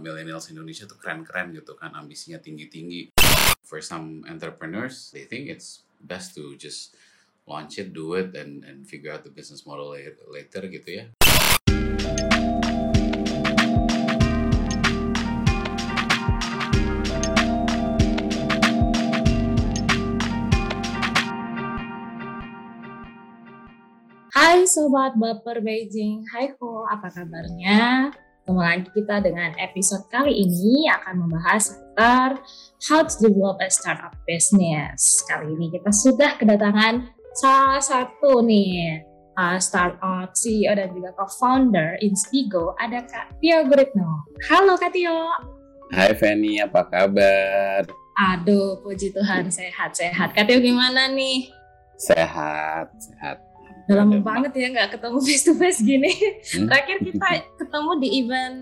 millennials Indonesia tuh keren-keren gitu kan, ambisinya tinggi-tinggi. For some entrepreneurs, they think it's best to just launch it, do it, and and figure out the business model later gitu ya. Hai Sobat Baper Beijing, hai ho, apa kabarnya? Ketemu lagi kita dengan episode kali ini akan membahas seputar how to develop a startup business. Kali ini kita sudah kedatangan salah satu nih uh, startup CEO dan juga co-founder Inspigo, ada Kak Tio Guritno. Halo Kak Tio. Hai Feni, apa kabar? Aduh, puji Tuhan sehat-sehat. Kak Tio gimana nih? Sehat, sehat Udah lama banget ya nggak ketemu face to face gini. Hmm? Terakhir kita ketemu di event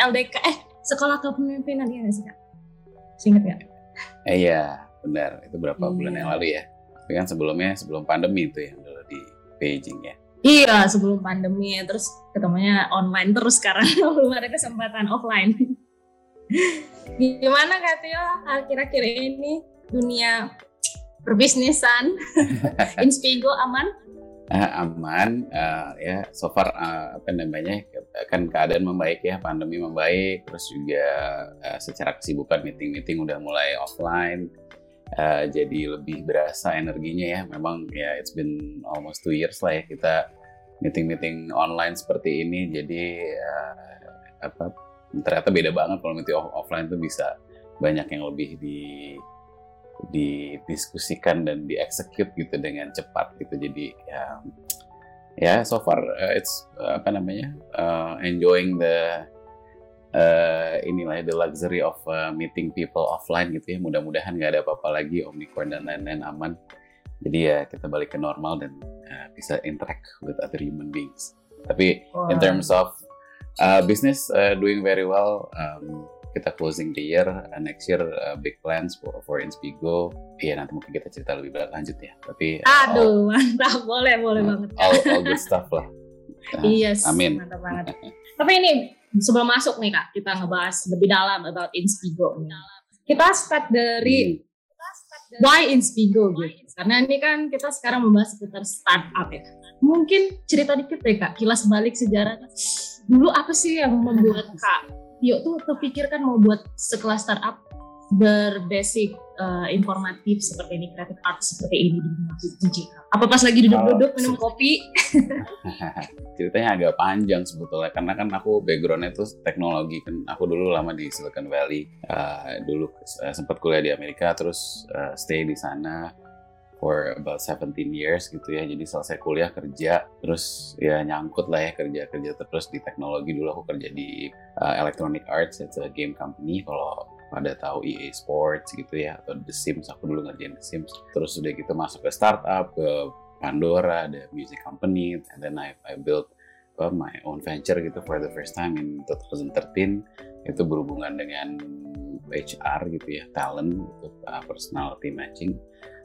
LDK eh sekolah kepemimpinan ya sih kak? Ingat nggak? Eh, iya benar itu berapa iya. bulan yang lalu ya. Tapi kan sebelumnya sebelum pandemi itu yang dulu di Beijing ya. Iya sebelum pandemi ya terus ketemunya online terus sekarang belum ada kesempatan offline. Gimana Kak Tio akhir-akhir ini dunia perbisnisan Inspigo aman? Uh, aman uh, ya so far uh, apa namanya kan keadaan membaik ya pandemi membaik terus juga uh, secara kesibukan meeting-meeting udah mulai offline uh, jadi lebih berasa energinya ya. Memang ya it's been almost two years lah ya kita meeting-meeting online seperti ini jadi uh, apa ternyata beda banget kalau meeting offline tuh bisa banyak yang lebih di didiskusikan dan dieksekut gitu dengan cepat gitu. Jadi ya ya so far uh, it's uh, apa namanya uh, enjoying the uh, inilah the luxury of uh, meeting people offline gitu ya. Mudah-mudahan nggak ada apa-apa lagi omikron dan lain-lain aman. Jadi ya kita balik ke normal dan uh, bisa interact with other human beings. Tapi wow. in terms of uh, business uh, doing very well um, kita closing the year uh, next year uh, big plans for for Inspigo. Iya nanti mungkin kita cerita lebih lanjut ya tapi uh, aduh all, mantap. Boleh boleh uh, banget. all, all good stuff lah. Uh, iya yes, amin. mantap banget. Tapi ini sebelum masuk nih kak kita ngebahas lebih dalam about Inspigo kita start dari hmm. why Inspigo gitu. Karena ini kan kita sekarang membahas seputar startup ya. Mungkin cerita dikit deh kak. Kilas balik sejarah. Dulu apa sih yang membuat kak Tio tuh terpikirkan mau buat sekelas startup berbasic uh, informatif seperti ini, kreatif art seperti ini di Apa pas lagi duduk-duduk minum kopi? Ceritanya agak panjang sebetulnya karena kan aku backgroundnya itu teknologi kan. Aku dulu lama di Silicon Valley uh, dulu uh, sempat kuliah di Amerika terus uh, stay di sana for about 17 years gitu ya. Jadi selesai kuliah kerja, terus ya nyangkut lah ya kerja-kerja terus di teknologi. Dulu aku kerja di uh, Electronic Arts, it's a game company. Kalau pada tahu EA Sports gitu ya, atau The Sims, aku dulu ngerjain The Sims. Terus udah gitu masuk ke startup, ke Pandora, ada music company, and then I, I built uh, my own venture gitu for the first time in 2013 itu berhubungan dengan HR gitu ya talent uh, personality matching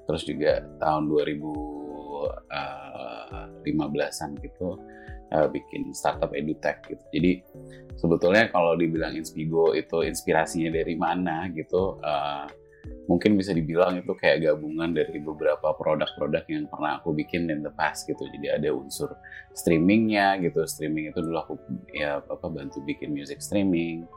terus juga tahun 2015an eh, gitu uh, bikin startup edutech gitu. Jadi sebetulnya kalau dibilang Inspigo itu inspirasinya dari mana gitu, uh, mungkin bisa dibilang itu kayak gabungan dari beberapa produk-produk yang pernah aku bikin in the past gitu. Jadi ada unsur streamingnya gitu. Streaming itu dulu aku ya apa bantu bikin music streaming.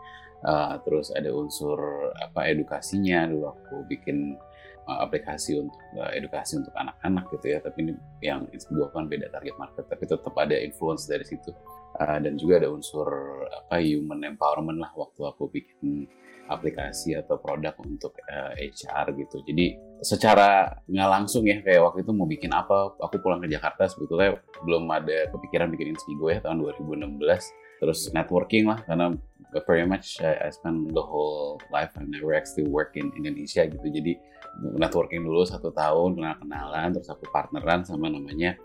Uh, terus ada unsur apa edukasinya dulu aku bikin Eh, aplikasi untuk uh, edukasi untuk anak-anak gitu ya. Tapi ini yang Inspigo kan beda target market tapi tetap ada influence dari situ. Uh, dan juga ada unsur apa human empowerment lah waktu aku bikin aplikasi atau produk untuk HR gitu. Jadi secara nggak langsung ya kayak waktu itu mau bikin apa aku pulang ke Jakarta sebetulnya belum ada kepikiran bikin Inspigo ya tahun 2016 terus networking lah karena very much I, I spend the whole life I never actually work in Indonesia gitu. Jadi networking dulu satu tahun kenal kenalan terus aku partneran sama namanya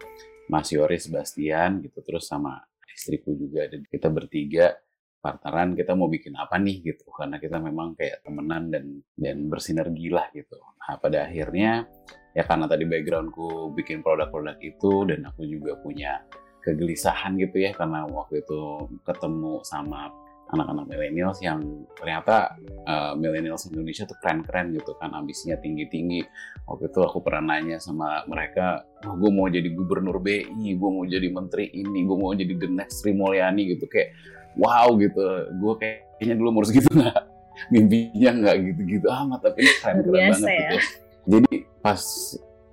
Mas Yoris Sebastian gitu terus sama istriku juga. Dan kita bertiga partneran kita mau bikin apa nih gitu karena kita memang kayak temenan dan dan bersinergi lah gitu. Nah pada akhirnya ya karena tadi backgroundku bikin produk-produk itu dan aku juga punya kegelisahan gitu ya karena waktu itu ketemu sama anak-anak millennials yang ternyata uh, millennials Indonesia tuh keren-keren gitu kan ambisinya tinggi-tinggi. Waktu itu aku pernah nanya sama mereka oh, gue mau jadi gubernur BI gue mau jadi menteri ini gue mau jadi the next Sri Mulyani gitu. Kayak wow gitu. Gue kayaknya dulu mau gitu nggak mimpinya nggak gitu-gitu amat tapi keren-keren banget ya. gitu. Jadi pas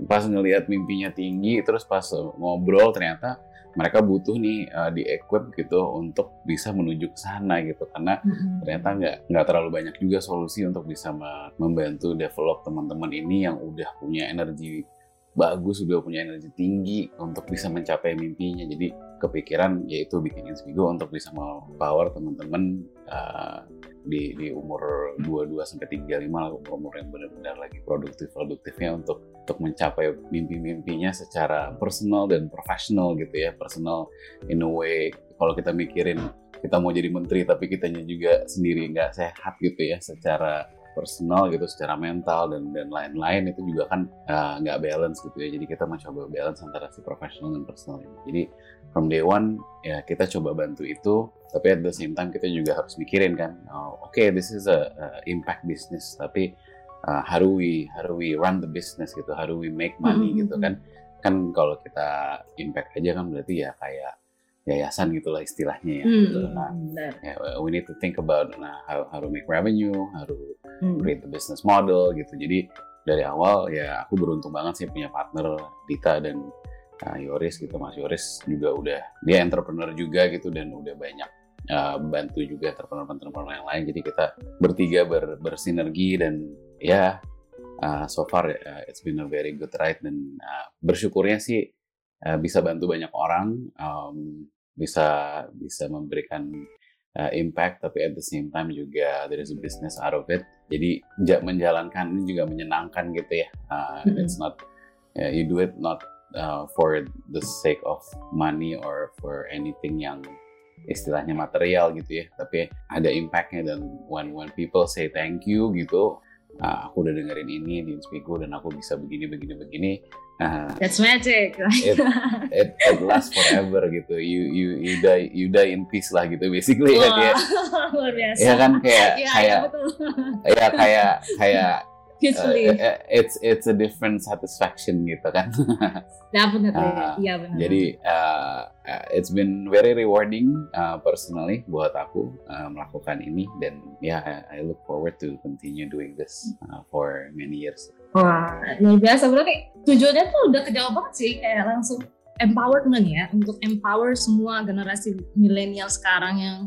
pas ngelihat mimpinya tinggi terus pas ngobrol ternyata mereka butuh nih uh, di equip gitu untuk bisa menuju ke sana gitu karena mm-hmm. ternyata nggak nggak terlalu banyak juga solusi untuk bisa membantu develop teman-teman ini yang udah punya energi bagus udah punya energi tinggi untuk bisa mencapai mimpinya jadi kepikiran yaitu bikin Inspigo untuk bisa power teman-teman uh, di di umur 22 sampai 35 lah umur yang benar-benar lagi produktif produktifnya untuk untuk mencapai mimpi-mimpinya secara personal dan profesional gitu ya personal in a way. Kalau kita mikirin kita mau jadi menteri tapi kitanya juga sendiri nggak sehat gitu ya secara personal gitu secara mental dan dan lain-lain itu juga kan uh, nggak balance gitu ya. Jadi kita mencoba balance antara si profesional dan personal ini. Jadi from day one ya kita coba bantu itu tapi at the same time kita juga harus mikirin kan oh, oke okay, this is a, a impact business tapi uh, how do we how do we run the business gitu? How do we make money mm -hmm. gitu kan? Kan kalau kita impact aja kan berarti ya kayak yayasan gitulah istilahnya ya. Hmm, gitu. Nah, yeah, we need to think about nah, how, how to make revenue, how to hmm. create the business model gitu. Jadi dari awal ya aku beruntung banget sih punya partner Dita dan uh, Yoris gitu. Mas Yoris juga udah dia entrepreneur juga gitu dan udah banyak uh, bantu juga entrepreneur-entrepreneur yang lain. Jadi kita bertiga ber, bersinergi dan ya uh, so far uh, it's been a very good ride dan uh, bersyukurnya sih uh, bisa bantu banyak orang, um, bisa bisa memberikan uh, impact, tapi at the same time juga there is a business out of it. Jadi menjalankan ini juga menyenangkan gitu ya. Uh, mm -hmm. It's not uh, you do it not uh, for the sake of money or for anything yang istilahnya material gitu ya tapi ada impactnya dan when when people say thank you gitu uh, aku udah dengerin ini di Inspigo dan aku bisa begini begini begini Uh, That's magic. it, it, it lasts forever gitu. You you you die you die in peace lah gitu basically wow, ya kayak. Luar biasa. Ya kan kayak ya, kayak ya, ya kayak kayak uh, it's it's a different satisfaction gitu kan. Definitely. Uh, iya benar. Jadi uh, it's been very rewarding uh, personally buat aku uh, melakukan ini dan ya yeah, I, I look forward to continue doing this uh, for many years. Wah, luar biasa. Berarti tujuannya tuh udah kejawab banget sih. Kayak langsung empowerment ya. Untuk empower semua generasi milenial sekarang yang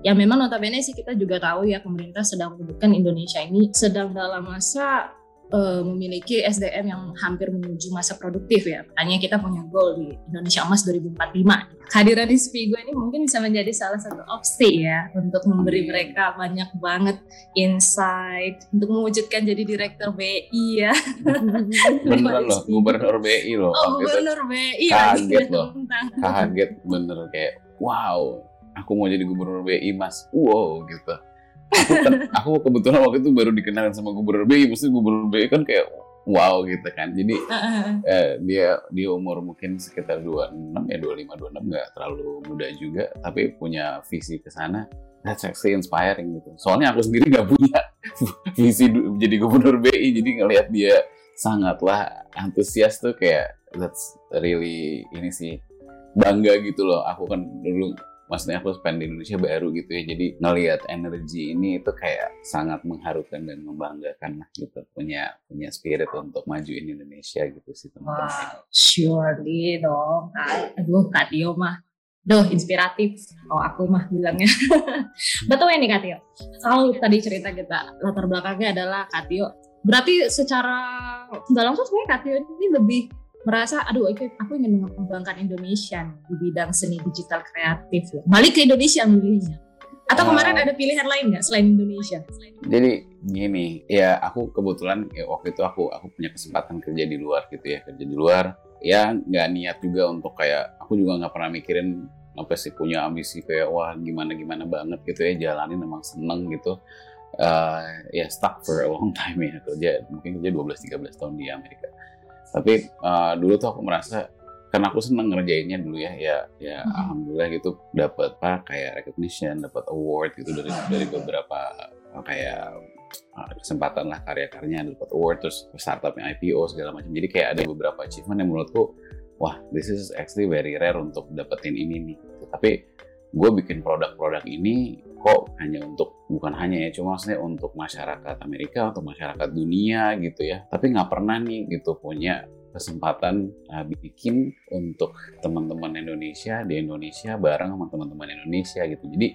yang memang notabene sih kita juga tahu ya pemerintah sedang menyebutkan Indonesia ini sedang dalam masa uh, memiliki SDM yang hampir menuju masa produktif ya. Makanya kita punya goal di Indonesia Emas 2045. Kehadiran di Spigo ini mungkin bisa menjadi salah satu opsi ya untuk memberi mereka banyak banget insight untuk mewujudkan jadi direktur BI ya. Beneran loh, gubernur BI loh. Oh, gubernur BI. Kaget loh. Kaget bener kayak wow, aku mau jadi gubernur BI mas. Wow gitu aku aku kebetulan waktu itu baru dikenalin sama gubernur BI mesti gubernur BI kan kayak wow gitu kan. Jadi eh, dia dia umur mungkin sekitar 26 ya 25 26 nggak terlalu muda juga tapi punya visi ke sana. That's actually inspiring gitu. Soalnya aku sendiri nggak punya visi jadi gubernur BI jadi ngelihat dia sangatlah antusias tuh kayak that's really ini sih bangga gitu loh. Aku kan dulu maksudnya aku spend di Indonesia baru gitu ya jadi ngelihat energi ini itu kayak sangat mengharukan dan membanggakan lah gitu punya punya spirit untuk majuin Indonesia gitu sih teman-teman wow, surely dong aduh Kak Tio mah Duh, inspiratif. Oh, aku mah bilangnya. Betul ya nih Kak Tio? Kalau tadi cerita kita, latar belakangnya adalah Kak Tio. Berarti secara nggak langsung sebenarnya Kak Tio ini lebih merasa aduh aku ingin mengembangkan Indonesia di bidang seni digital kreatif ya. Balik ke Indonesia milihnya. Atau uh, kemarin ada pilihan lain nggak selain Indonesia? Jadi gini, ya aku kebetulan ya waktu itu aku aku punya kesempatan kerja di luar gitu ya kerja di luar. Ya nggak niat juga untuk kayak aku juga nggak pernah mikirin apa sih punya ambisi kayak wah gimana gimana banget gitu ya jalanin memang seneng gitu. Uh, ya stuck for a long time ya kerja mungkin kerja 12-13 tahun di Amerika tapi uh, dulu tuh aku merasa karena aku seneng ngerjainnya dulu ya ya ya hmm. alhamdulillah gitu dapat apa kayak recognition dapat award gitu dari dari beberapa kayak uh, kesempatan lah karya-karyanya dapat award terus startupnya IPO segala macam jadi kayak ada beberapa achievement yang menurutku wah this is actually very rare untuk dapetin ini nih tapi gue bikin produk-produk ini kok hanya untuk bukan hanya ya cuma maksudnya untuk masyarakat Amerika untuk masyarakat dunia gitu ya. Tapi nggak pernah nih gitu punya kesempatan uh, bikin untuk teman-teman Indonesia di Indonesia bareng sama teman-teman Indonesia gitu. Jadi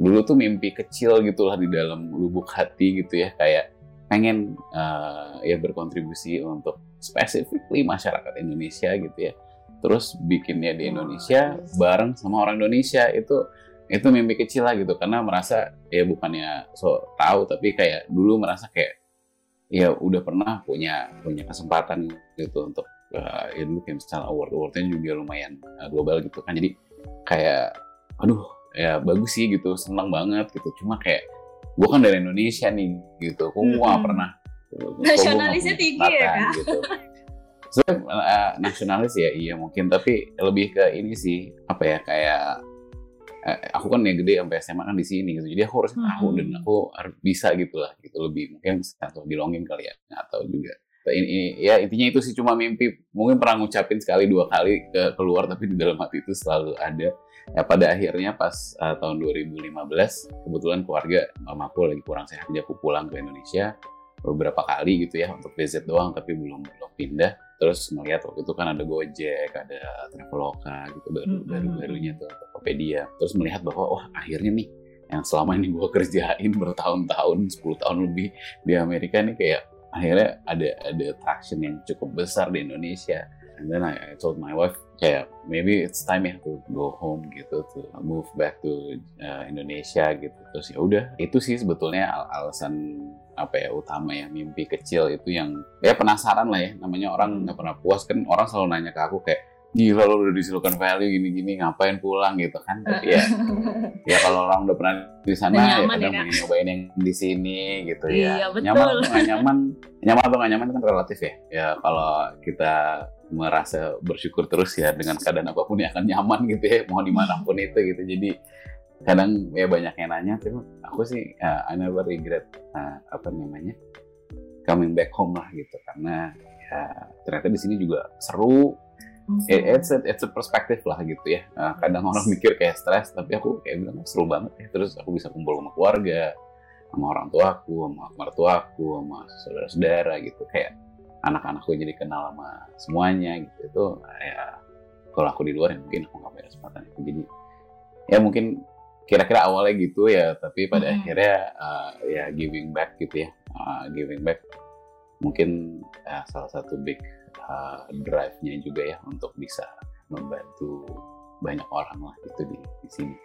dulu tuh mimpi kecil gitulah di dalam lubuk hati gitu ya. Kayak pengen uh, ya berkontribusi untuk specifically masyarakat Indonesia gitu ya. Terus bikinnya di Indonesia bareng sama orang Indonesia. Itu itu mimpi kecil lah gitu karena merasa ya bukannya so tahu tapi kayak dulu merasa kayak ya udah pernah punya punya kesempatan gitu untuk uh, ya dulu kayak misalnya award awardnya juga lumayan uh, global gitu kan. Jadi kayak aduh ya bagus sih gitu senang banget gitu. Cuma kayak gue kan dari Indonesia nih gitu. Gue mm -hmm. pernah nasionalisnya tinggi ya kak? gitu. Sebenarnya uh, nasionalis ya iya mungkin. Tapi lebih ke ini sih apa ya kayak uh, aku kan yang gede sampai SMA kan di sini gitu. Jadi aku harus tahu hmm. dan aku harus bisa gitu lah gitu. Lebih mungkin atau dilongin kali ya atau juga. Ini, ini ya intinya itu sih cuma mimpi. Mungkin pernah ngucapin sekali dua kali ke keluar tapi di dalam hati itu selalu ada. Ya pada akhirnya pas uh, tahun 2015 kebetulan keluarga mamaku lagi kurang sehat jadi aku pulang ke Indonesia beberapa kali gitu ya untuk visit doang tapi belum belum pindah terus melihat waktu itu kan ada Gojek, ada Traveloka gitu baru mm -hmm. baru barunya tuh Tokopedia. Terus melihat bahwa wah akhirnya nih yang selama ini gue kerjain bertahun-tahun, 10 tahun lebih di Amerika nih kayak akhirnya ada ada traction yang cukup besar di Indonesia. And then I, I told my wife kayak maybe it's time ya to go home gitu to move back to uh, Indonesia gitu. Terus ya udah itu sih sebetulnya al alasan apa ya utama ya mimpi kecil itu yang ya penasaran lah ya. Namanya orang nggak pernah puas kan orang selalu nanya ke aku kayak gila lo udah di Silicon Valley gini-gini ngapain pulang? Gitu kan. Tapi ya ya kalau orang udah pernah di sana ya kadang ya, nyobain yang di sini gitu ya. Iya, betul. nyaman atau nggak nyaman? Nyaman atau nggak nyaman kan relatif ya. Ya kalau kita merasa bersyukur terus ya dengan keadaan apa pun yang akan nyaman gitu ya mau di mana pun itu gitu. Jadi kadang ya banyak yang nanya tapi aku sih uh, I never regret uh, apa namanya coming back home lah gitu. Karena ya ternyata di sini juga seru. Mm-hmm. it's a, it's a perspective lah gitu ya. Uh, kadang orang mikir kayak stres tapi aku kayak bilang seru banget ya. Terus aku bisa kumpul sama keluarga sama orang tua aku sama mertua aku sama saudara-saudara gitu. Kayak anak-anakku jadi kenal sama semuanya gitu itu ya kalau aku di luar ya mungkin aku nggak punya kesempatan itu jadi ya mungkin kira-kira awalnya gitu ya tapi pada hmm. akhirnya uh, ya giving back gitu ya uh, giving back mungkin uh, salah satu big uh, drive-nya juga ya untuk bisa membantu banyak orang lah gitu di, di sini.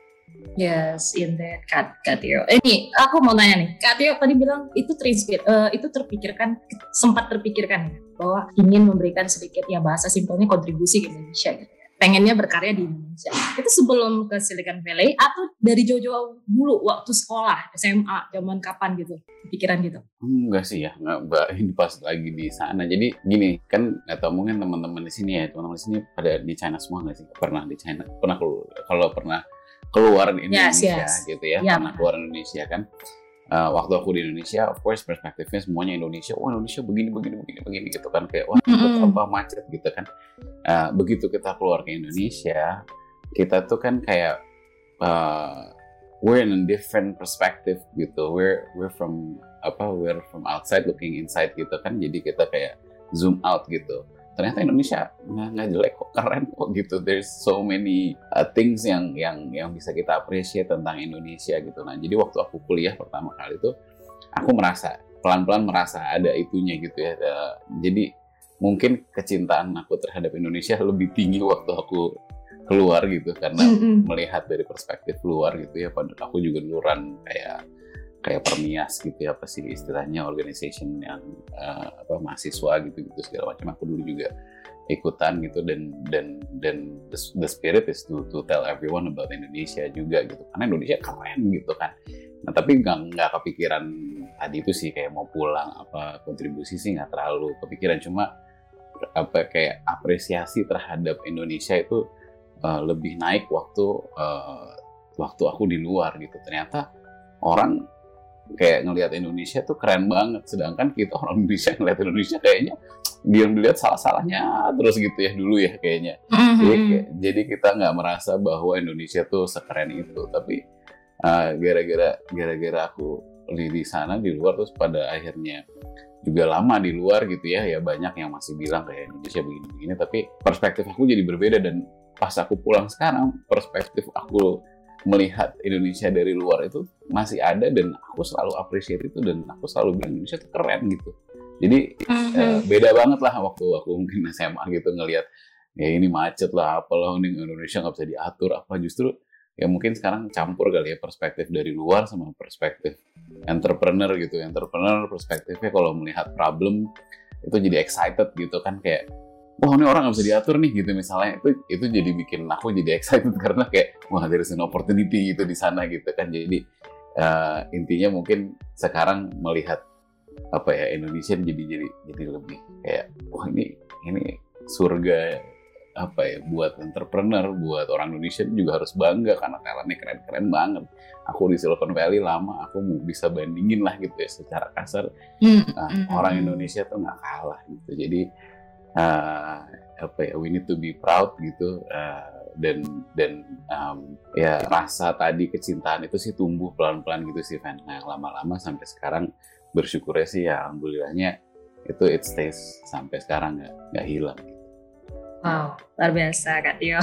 Yes, in that Kat, Katio. Eh, ini aku mau nanya nih, Katio tadi bilang itu terinspir, uh, itu terpikirkan, sempat terpikirkan ya, bahwa ingin memberikan sedikit ya bahasa simpelnya kontribusi ke Indonesia gitu pengennya berkarya di Indonesia. Itu sebelum ke Silicon Valley atau dari jauh-jauh dulu waktu sekolah SMA zaman kapan gitu pikiran gitu? Enggak sih ya, enggak ini pas lagi di sana. Jadi gini kan nggak tahu mungkin teman-teman di sini ya teman-teman di sini pada di China semua nggak sih? Pernah di China? Pernah kalau pernah keluar Indonesia yes, yes. gitu ya, yeah. pernah keluar Indonesia kan? uh, waktu aku di Indonesia, of course perspektifnya semuanya Indonesia. Wah Indonesia begini begini begini begini gitu kan kayak wah mm-hmm. apa macet gitu kan. Uh, begitu kita keluar ke Indonesia, kita tuh kan kayak uh, we're in a different perspective gitu. We're we're from apa we're from outside looking inside gitu kan. Jadi kita kayak zoom out gitu ternyata Indonesia nggak jelek kok keren kok gitu. There's so many uh, things yang yang yang bisa kita appreciate tentang Indonesia gitu. Nah jadi waktu aku kuliah pertama kali itu aku merasa pelan-pelan merasa ada itunya gitu ya. Uh, jadi mungkin kecintaan aku terhadap Indonesia lebih tinggi waktu aku keluar gitu karena mm -hmm. melihat dari perspektif luar gitu ya. Padahal aku juga luran kayak kayak permias gitu ya apa sih istilahnya organization yang uh, apa mahasiswa gitu gitu segala macam. Aku dulu juga ikutan gitu dan dan dan the, the spirit is to to tell everyone about Indonesia juga gitu. Karena Indonesia keren gitu kan. Nah tapi nggak nggak kepikiran tadi itu sih kayak mau pulang apa kontribusi sih nggak terlalu kepikiran. Cuma apa kayak apresiasi terhadap Indonesia itu uh, lebih naik waktu uh, waktu aku di luar gitu. Ternyata orang kayak ngelihat Indonesia tuh keren banget. Sedangkan kita orang Indonesia ngelihat Indonesia kayaknya dia dilihat salah-salahnya terus gitu ya dulu ya kayaknya. Mm-hmm. jadi, jadi kita nggak merasa bahwa Indonesia tuh sekeren itu. Tapi uh, gara-gara gara-gara aku di, di sana di luar terus pada akhirnya juga lama di luar gitu ya ya banyak yang masih bilang kayak Indonesia begini-begini. Tapi perspektif aku jadi berbeda dan pas aku pulang sekarang perspektif aku melihat Indonesia dari luar itu masih ada dan aku selalu appreciate itu dan aku selalu bilang Indonesia itu keren gitu. Jadi mm-hmm. uh, beda banget lah waktu aku mungkin SMA gitu ngelihat ya ini macet lah apalah ini Indonesia nggak bisa diatur apa justru ya mungkin sekarang campur kali ya perspektif dari luar sama perspektif entrepreneur gitu entrepreneur perspektifnya kalau melihat problem itu jadi excited gitu kan kayak wah ini orang nggak bisa diatur nih gitu misalnya. Itu itu jadi bikin aku jadi excited karena kayak wah there is an opportunity gitu di sana gitu kan. Jadi uh, intinya mungkin sekarang melihat apa ya Indonesia jadi jadi jadi lebih kayak wah ini ini surga apa ya buat entrepreneur buat orang Indonesia juga harus bangga karena talentnya keren-keren banget. Aku di Silicon Valley lama aku mau bisa bandingin lah gitu ya secara kasar. Mm, nah, mm, orang Indonesia tuh nggak kalah gitu. Jadi uh, apa ya we need to be proud gitu uh, dan dan um, ya rasa tadi kecintaan itu sih tumbuh pelan-pelan gitu sih Van. Nah lama-lama sampai sekarang bersyukurnya sih ya alhamdulillahnya itu it stays sampai sekarang nggak nggak hilang. Wow, luar biasa Kak Tio.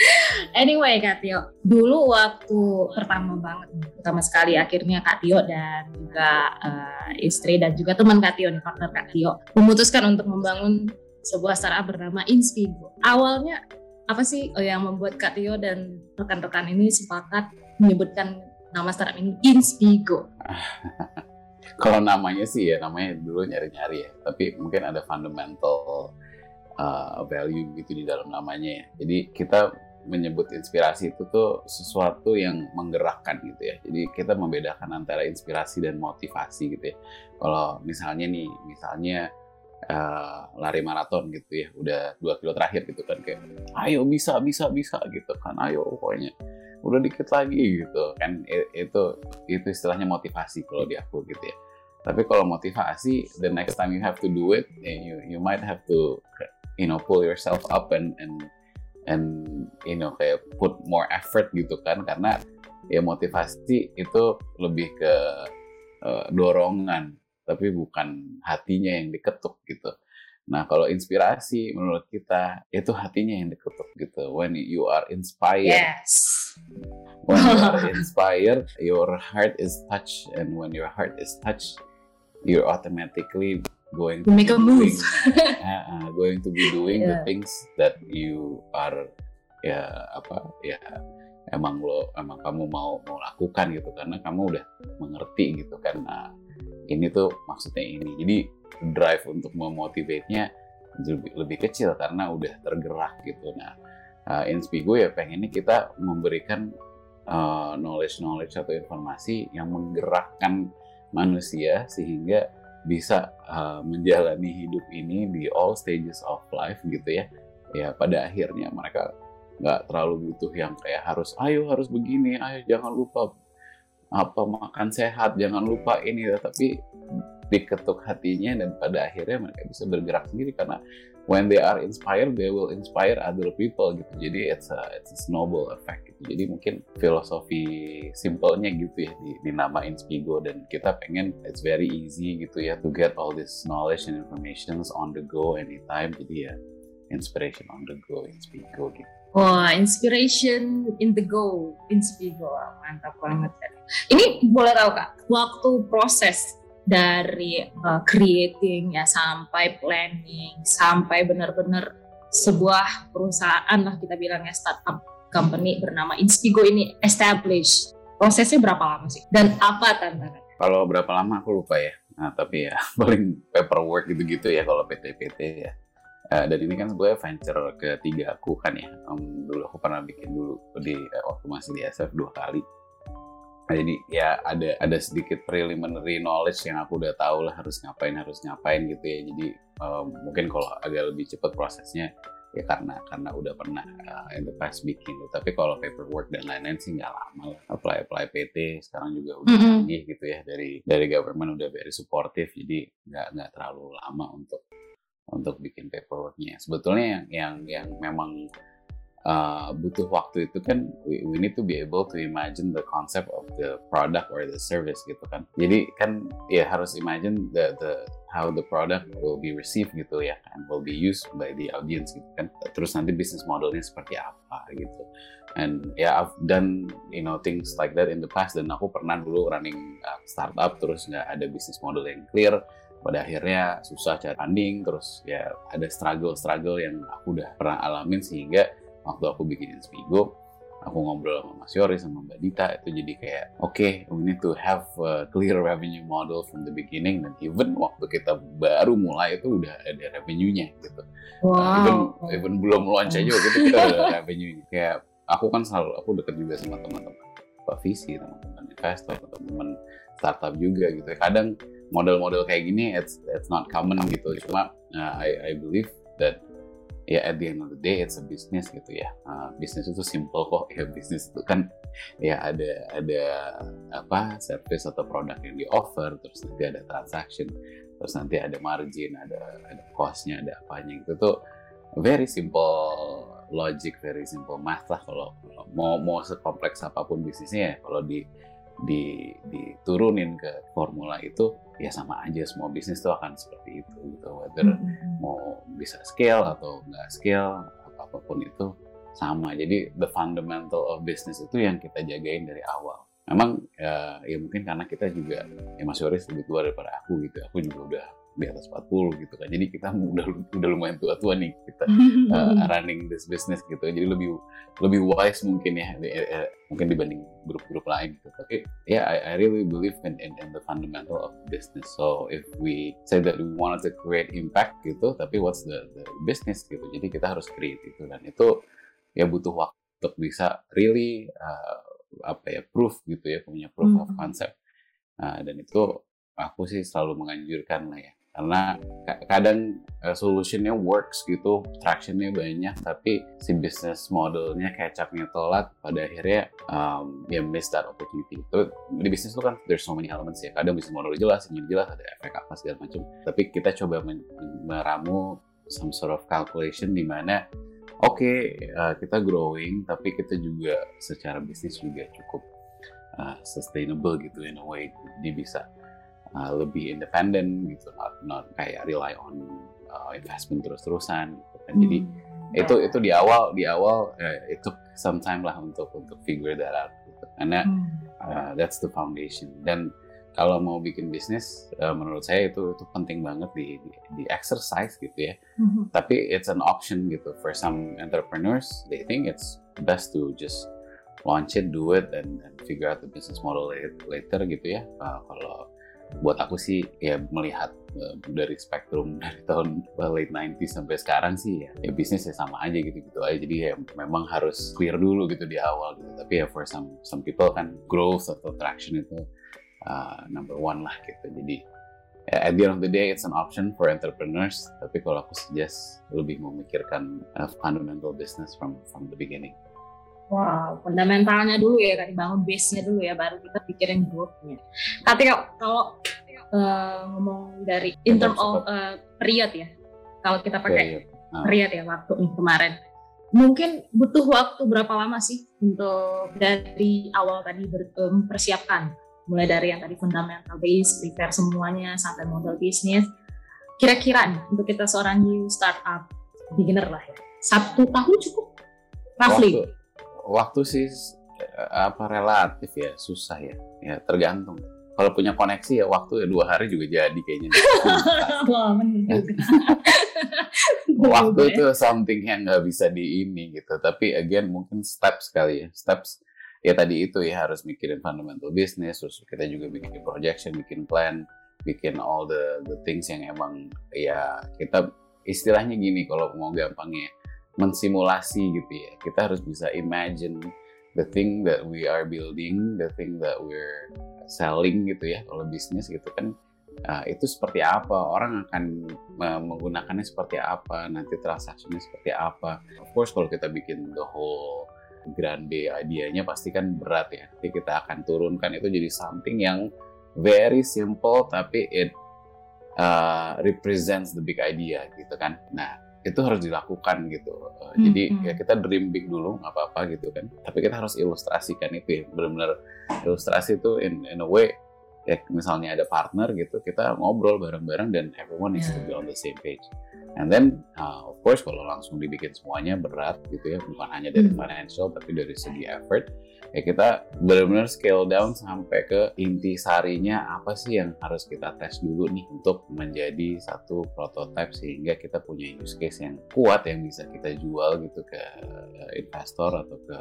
anyway Kak Tio, dulu waktu pertama banget, pertama sekali akhirnya Kak Tio dan juga uh, istri dan juga teman Kak Tio nih, partner Kak Tio, memutuskan untuk membangun sebuah startup bernama Inspigo. Awalnya apa sih oh, yang membuat Kak Tio dan rekan-rekan ini sepakat menyebutkan nama startup ini Inspigo? Kalau namanya sih ya namanya dulu nyari-nyari ya, tapi mungkin ada fundamental uh, value gitu di dalam namanya ya. Jadi kita menyebut inspirasi itu tuh sesuatu yang menggerakkan gitu ya. Jadi kita membedakan antara inspirasi dan motivasi gitu ya. Kalau misalnya nih, misalnya uh, lari maraton gitu ya. Udah dua kilo terakhir gitu kan kayak ayo bisa bisa bisa gitu kan. Ayo pokoknya. Udah dikit lagi gitu kan. Itu itu istilahnya motivasi kalau di aku gitu ya. Tapi kalau motivasi the next time you have to do it eh, you you might have to you know pull yourself up and and and you know kayak put more effort gitu kan. Karena ya motivasi itu lebih ke uh, dorongan tapi bukan hatinya yang diketuk gitu. Nah, kalau inspirasi menurut kita itu hatinya yang diketuk gitu. When you are inspired, yes. when you are inspired, your heart is touched, and when your heart is touched, you're automatically going to make a doing, move. uh, uh, going to be doing yeah. the things that you are ya apa ya emang lo emang kamu mau mau lakukan gitu karena kamu udah mengerti gitu kan. Ini tuh maksudnya ini. Jadi drive untuk memotivate-nya lebih, lebih kecil karena udah tergerak gitu. Nah uh, Inspigo ya pengennya kita memberikan uh, knowledge knowledge atau informasi yang menggerakkan manusia sehingga bisa uh, menjalani hidup ini di all stages of life gitu ya. Ya pada akhirnya mereka nggak terlalu butuh yang kayak harus ayo harus begini ayo jangan lupa apa makan sehat jangan lupa ini tapi diketuk hatinya dan pada akhirnya mereka bisa bergerak sendiri karena when they are inspired they will inspire other people gitu. Jadi it's a it's a snowball effect gitu. Jadi mungkin filosofi simpelnya gitu ya di, nama Inspigo dan kita pengen it's very easy gitu ya to get all this knowledge and information on the go anytime. Jadi ya inspiration on the go Inspigo gitu Wah, inspiration in the go, Inspigo, mantap banget. Ini boleh tahu kak, waktu proses dari uh, creating ya sampai planning, sampai benar-benar sebuah perusahaan lah kita bilangnya startup company bernama Inspigo ini establish. Prosesnya berapa lama sih? Dan apa tantangannya? Kalau berapa lama aku lupa ya. Nah, tapi ya paling paperwork gitu-gitu ya kalau PT-PT ya Uh, dan ini kan sebenarnya venture ketiga aku kan ya. Um, dulu aku pernah bikin dulu di uh, waktu masih di SF dua kali. Nah, jadi ya ada ada sedikit preliminary knowledge yang aku udah tahu lah harus ngapain harus ngapain gitu ya. Jadi uh, mungkin kalau agak lebih cepat prosesnya ya karena karena udah pernah uh, in the past bikin gitu. tapi kalau paperwork dan lain-lain sih nggak lama lah apply apply PT sekarang juga udah mm -hmm. gitu ya dari dari government udah very supportive jadi nggak nggak terlalu lama untuk untuk bikin paperworknya. Sebetulnya yang yang yang memang uh, butuh waktu itu kan we, we need to be able to imagine the concept of the product or the service gitu kan. Jadi kan ya harus imagine the the how the product will be received gitu ya kan will be used by the audience gitu kan. Terus nanti bisnis modelnya seperti apa gitu. And ya yeah, I've done you know things like that in the past dan aku pernah dulu running uh, startup terus nggak ada bisnis model yang clear pada akhirnya susah cari funding terus ya ada struggle-struggle yang aku udah pernah alamin sehingga waktu aku bikin Inspigo aku ngobrol sama Mas Yori sama Mbak Dita itu jadi kayak oke okay, we need to have a clear revenue model from the beginning. Dan even waktu kita baru mulai itu udah ada revenue-nya gitu. Wow. uh, even even belum launch aja gitu kita udah ada revenue-nya. Kayak aku kan selalu aku deket juga sama teman-teman Pak Visi teman-teman investor teman-teman startup juga gitu kadang model-model kayak gini it's it's not common gitu. Cuma uh, I I believe that ya at the end of the day it's a business gitu ya. Uh, bisnis itu simple kok. Ya bisnis itu kan ya ada ada apa service atau produk yang di offer terus nanti ada transaction terus nanti ada margin ada ada costnya ada apanya. Gitu tuh very simple logic very simple math lah kalau mau mau sekompleks apa pun bisnisnya ya. Kalau di di diturunin ke formula itu ya sama aja semua bisnis tuh akan seperti itu gitu. Whether mm-hmm. mau bisa scale atau nggak scale apa pun itu sama. Jadi the fundamental of business itu yang kita jagain dari awal. Memang ya, ya mungkin karena kita juga ya Mas Yoris lebih tua daripada aku gitu. Aku juga udah di atas 40 gitu kan. Jadi kita udah udah lumayan tua-tua nih kita uh, running this business gitu. Jadi lebih lebih wise mungkin ya eh, mungkin dibanding grup-grup lain gitu. Tapi ya yeah, I, I really believe in, in in the fundamental of business. So if we say that we wanted to create impact gitu, tapi what's the, the business gitu. Jadi kita harus create itu dan itu ya butuh waktu untuk bisa really uh, apa ya proof gitu ya punya proof mm -hmm. of concept. Nah, dan itu aku sih selalu menganjurkan lah ya karena kadang uh, solutionnya works gitu, tractionnya banyak, tapi si business modelnya kecapnya telat, pada akhirnya um, ya miss that opportunity. Itu di bisnis itu kan there's so many elements ya. Kadang bisnis model jelas, ini jelas, ada efek apa segala macam. Tapi kita coba meramu some sort of calculation di mana oke okay, uh, kita growing, tapi kita juga secara bisnis juga cukup uh, sustainable gitu in a way. Dia bisa uh, lebih independen gitu not not kayak rely on uh, investment terus-terusan gitu kan. Jadi hmm. itu itu di awal di awal uh, itu some time lah untuk untuk figure that out gitu. Karena hmm. uh, that's the foundation. Dan kalau mau bikin bisnis uh, menurut saya itu itu penting banget di di, di exercise gitu ya. Hmm. Tapi it's an option gitu for some entrepreneurs. They think it's best to just launch it do it and, and figure out the business model later gitu ya. Uh, kalau buat aku sih ya melihat uh, dari spektrum dari tahun late 90s sampai sekarang sih ya, ya bisnis ya sama aja gitu gitu aja. Jadi ya memang harus clear dulu gitu di awal gitu. Tapi ya for some some people kan growth atau traction itu uh, number one lah gitu. Jadi ya, at the end of the day it's an option for entrepreneurs. Tapi kalau aku suggest lebih memikirkan uh, fundamental business from from the beginning Wow, fundamentalnya dulu ya kan dibangun base-nya dulu ya baru kita pikirin growth-nya. Tapi kalau uh, ngomong dari in term of uh, period ya, kalau kita pakai period, period ya waktu kemarin, mungkin butuh waktu berapa lama sih untuk dari awal tadi mempersiapkan? Mulai dari yang tadi fundamental base, prepare semuanya sampai model bisnis. Kira-kira nih untuk kita seorang new startup beginner lah ya, satu tahun cukup, roughly. Waktu waktu sih eh, apa relatif ya susah ya. Ya tergantung. Kalau punya koneksi ya waktu ya dua hari juga jadi kayaknya. Wah, ya. waktu itu something yang nggak bisa di ini gitu. Tapi again mungkin steps sekali ya. Steps ya tadi itu ya harus mikirin fundamental business terus kita juga bikin projection bikin plan bikin all the the things yang emang ya kita istilahnya gini kalau mau gampangnya mensimulasi gitu ya. Kita harus bisa imagine the thing that we are building, the thing that we're selling gitu ya. Kalau bisnis gitu kan. Uh, itu seperti apa? Orang akan uh, menggunakannya seperti apa? Nanti transaksinya seperti apa? Of course kalau kita bikin the whole grande idenya pasti kan berat ya. Jadi kita akan turunkan. Itu jadi something yang very simple tapi it uh, represents the big idea gitu kan. Nah itu harus dilakukan gitu. Uh, hmm, jadi ya kita dream big dulu nggak apa-apa gitu kan. Tapi kita harus ilustrasikan itu ya. Benar-benar ilustrasi itu in, in a way ya misalnya ada partner gitu kita ngobrol bareng-bareng dan everyone is to be on the same page and then uh, of course kalau langsung dibikin semuanya berat gitu ya bukan hanya dari hmm. financial tapi dari segi effort ya kita benar-benar scale down sampai ke inti sarinya apa sih yang harus kita tes dulu nih untuk menjadi satu prototype sehingga kita punya use case yang kuat yang bisa kita jual gitu ke investor atau ke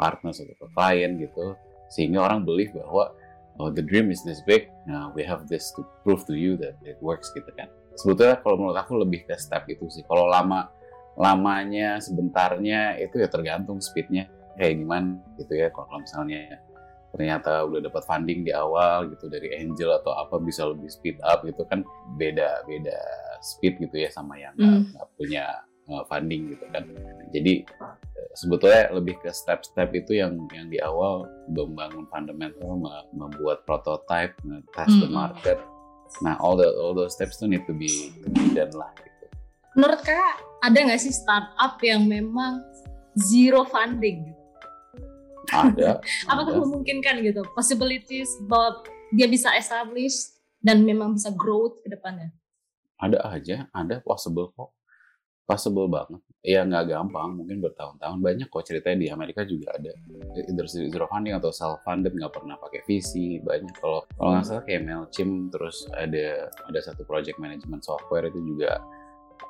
partner atau ke klien gitu sehingga orang believe bahwa oh the dream is this big, nah we have this to prove to you that it works gitu kan. Sebetulnya kalau menurut aku lebih ke step itu sih. Kalau lama lamanya, sebentarnya itu ya tergantung speednya kayak gimana gitu ya. Kalau misalnya ternyata udah dapat funding di awal gitu dari angel atau apa bisa lebih speed up gitu kan beda beda speed gitu ya sama yang nggak mm. punya uh, funding gitu kan. Jadi sebetulnya lebih ke step-step itu yang yang di awal membangun fundamental, membuat prototype, test the hmm. market. Nah, all the all those steps itu need to be to be done lah gitu. Menurut kakak ada nggak sih startup yang memang zero funding? Ada. Apakah ada. memungkinkan gitu? Possibilities bahwa dia bisa establish dan memang bisa growth ke depannya? Ada aja, ada possible kok possible banget. Ya nggak gampang, mungkin bertahun-tahun. Banyak kok ceritanya di Amerika juga ada. Either zero funding atau self funded nggak pernah pakai visi. Banyak kalau kalau nggak salah kayak Mailchimp terus ada ada satu project management software itu juga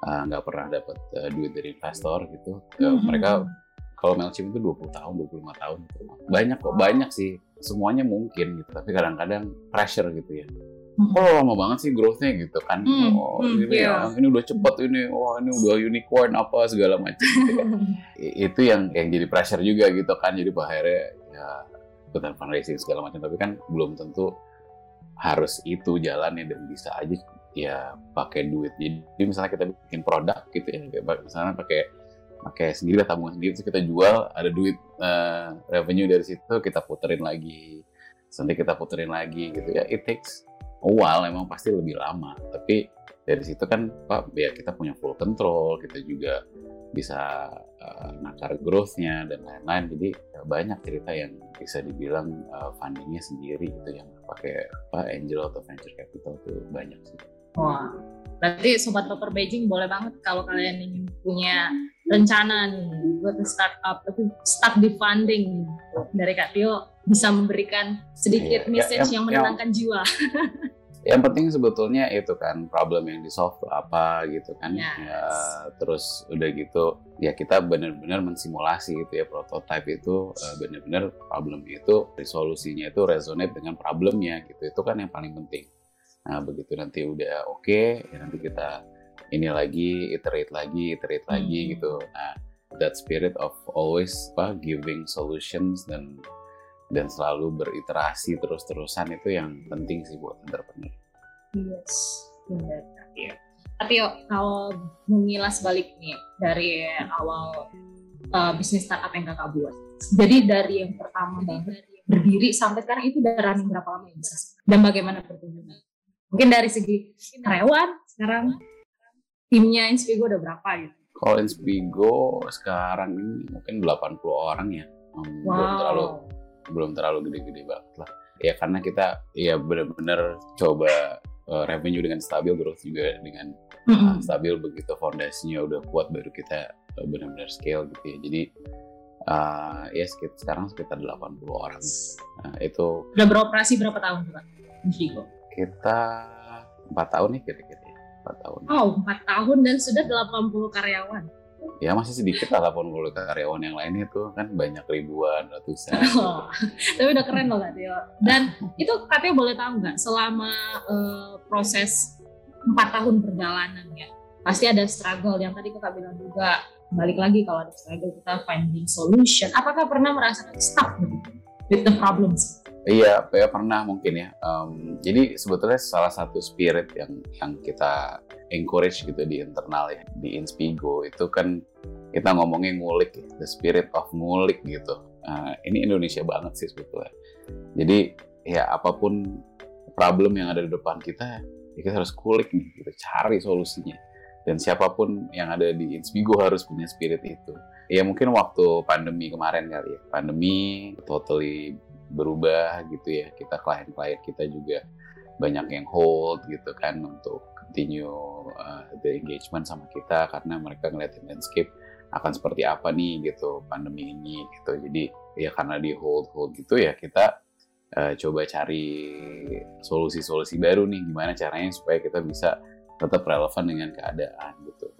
uh, nggak uh, pernah dapat uh, duit dari investor gitu. Uh. Mereka kalau Mailchimp itu 20 tahun, 25 tahun. Gitu. Banyak kok, banyak sih. Semuanya mungkin gitu, tapi kadang-kadang pressure gitu ya kok oh, lama banget sih growth-nya gitu kan hmm, oh hmm, ini yeah. ya ini udah cepet ini wah ini udah unicorn apa segala macam gitu kan. itu yang yang jadi pressure juga gitu kan jadi akhirnya ya ikutan fundraising segala macam tapi kan belum tentu harus itu jalannya dan bisa aja ya pakai duit jadi misalnya kita bikin produk gitu ya misalnya pakai pakai sendiri tabungan sendiri. Terus kita jual ada duit uh, revenue dari situ kita puterin lagi. Nanti kita puterin lagi gitu ya. It takes awal emang pasti lebih lama. Tapi dari situ kan pak biar kita punya full control. Kita juga bisa uh, nakar growth-nya dan lain-lain. Jadi ya banyak cerita yang bisa dibilang uh, fundingnya sendiri gitu yang pakai apa angel atau venture capital tuh banyak sih. Wah, berarti sobat paper Beijing boleh banget kalau kalian ingin punya rencana nih buat startup tapi stuck di funding dari Kak Tio bisa memberikan sedikit yeah, message yeah, yang menenangkan yang, jiwa. yang penting sebetulnya itu kan problem yang di solve tuh apa gitu kan. Yes. ya terus udah gitu ya kita benar-benar mensimulasi gitu ya prototype itu uh, benar-benar problem itu resolusinya itu resonate dengan problemnya gitu. Itu kan yang paling penting. Nah begitu nanti udah oke okay, ya nanti kita ini lagi iterate lagi iterate hmm. lagi gitu nah that spirit of always apa giving solutions dan dan selalu beriterasi terus-terusan itu yang penting sih buat entrepreneur. Yes, benar. Ya. Tapi yuk, kalau mengilas balik nih dari awal uh, bisnis startup yang kakak buat, jadi dari yang pertama banget berdiri sampai sekarang itu udah running berapa lama ya? Dan bagaimana pertumbuhannya? Mungkin dari segi karyawan sekarang timnya Inspigo udah berapa gitu? Kalau Inspigo sekarang ini mungkin 80 orang ya. Um, wow. Belum terlalu belum terlalu gede-gede banget lah ya karena kita ya benar-benar coba uh, revenue dengan stabil growth juga dengan uh, stabil begitu fondasinya udah kuat baru kita uh, benar-benar scale gitu ya jadi uh, ya sekitar, sekarang sekitar 80 orang nah, itu udah beroperasi berapa tahun Pak Vigo? kita empat tahun nih kira-kira ya, empat tahun. Oh empat tahun dan sudah 80 karyawan. Ya masih sedikit lah 80 karyawan yang lainnya tuh kan banyak ribuan ratusan. Oh, tapi udah keren loh Kak Tio. Dan itu katanya boleh tahu nggak selama uh, proses empat tahun perjalanan ya pasti ada struggle. Yang tadi kakak bilang juga balik lagi kalau ada struggle kita finding solution. Apakah pernah merasakan stuck with the problems Iya, ya pernah mungkin ya. Um, jadi sebetulnya salah satu spirit yang yang kita encourage gitu di internal ya di Inspigo itu kan kita ngomongnya ngulik ya, the spirit of ngulik gitu. Uh, ini Indonesia banget sih sebetulnya. Jadi ya apa pun problem yang ada di depan kita, ya kita harus kulik nih, kita cari solusinya. Dan siapa pun yang ada di Inspigo harus punya spirit itu. Ya mungkin waktu pandemi kemarin kali ya, pandemi totally berubah gitu ya. Kita klien-klien kita juga banyak yang hold gitu kan untuk continue uh, the engagement sama kita karena mereka ngeliatin landscape akan seperti apa nih gitu pandemi ini gitu. Jadi ya karena di hold hold gitu ya kita uh, coba cari solusi-solusi baru nih. Gimana caranya supaya kita bisa tetap relevan dengan keadaan gitu.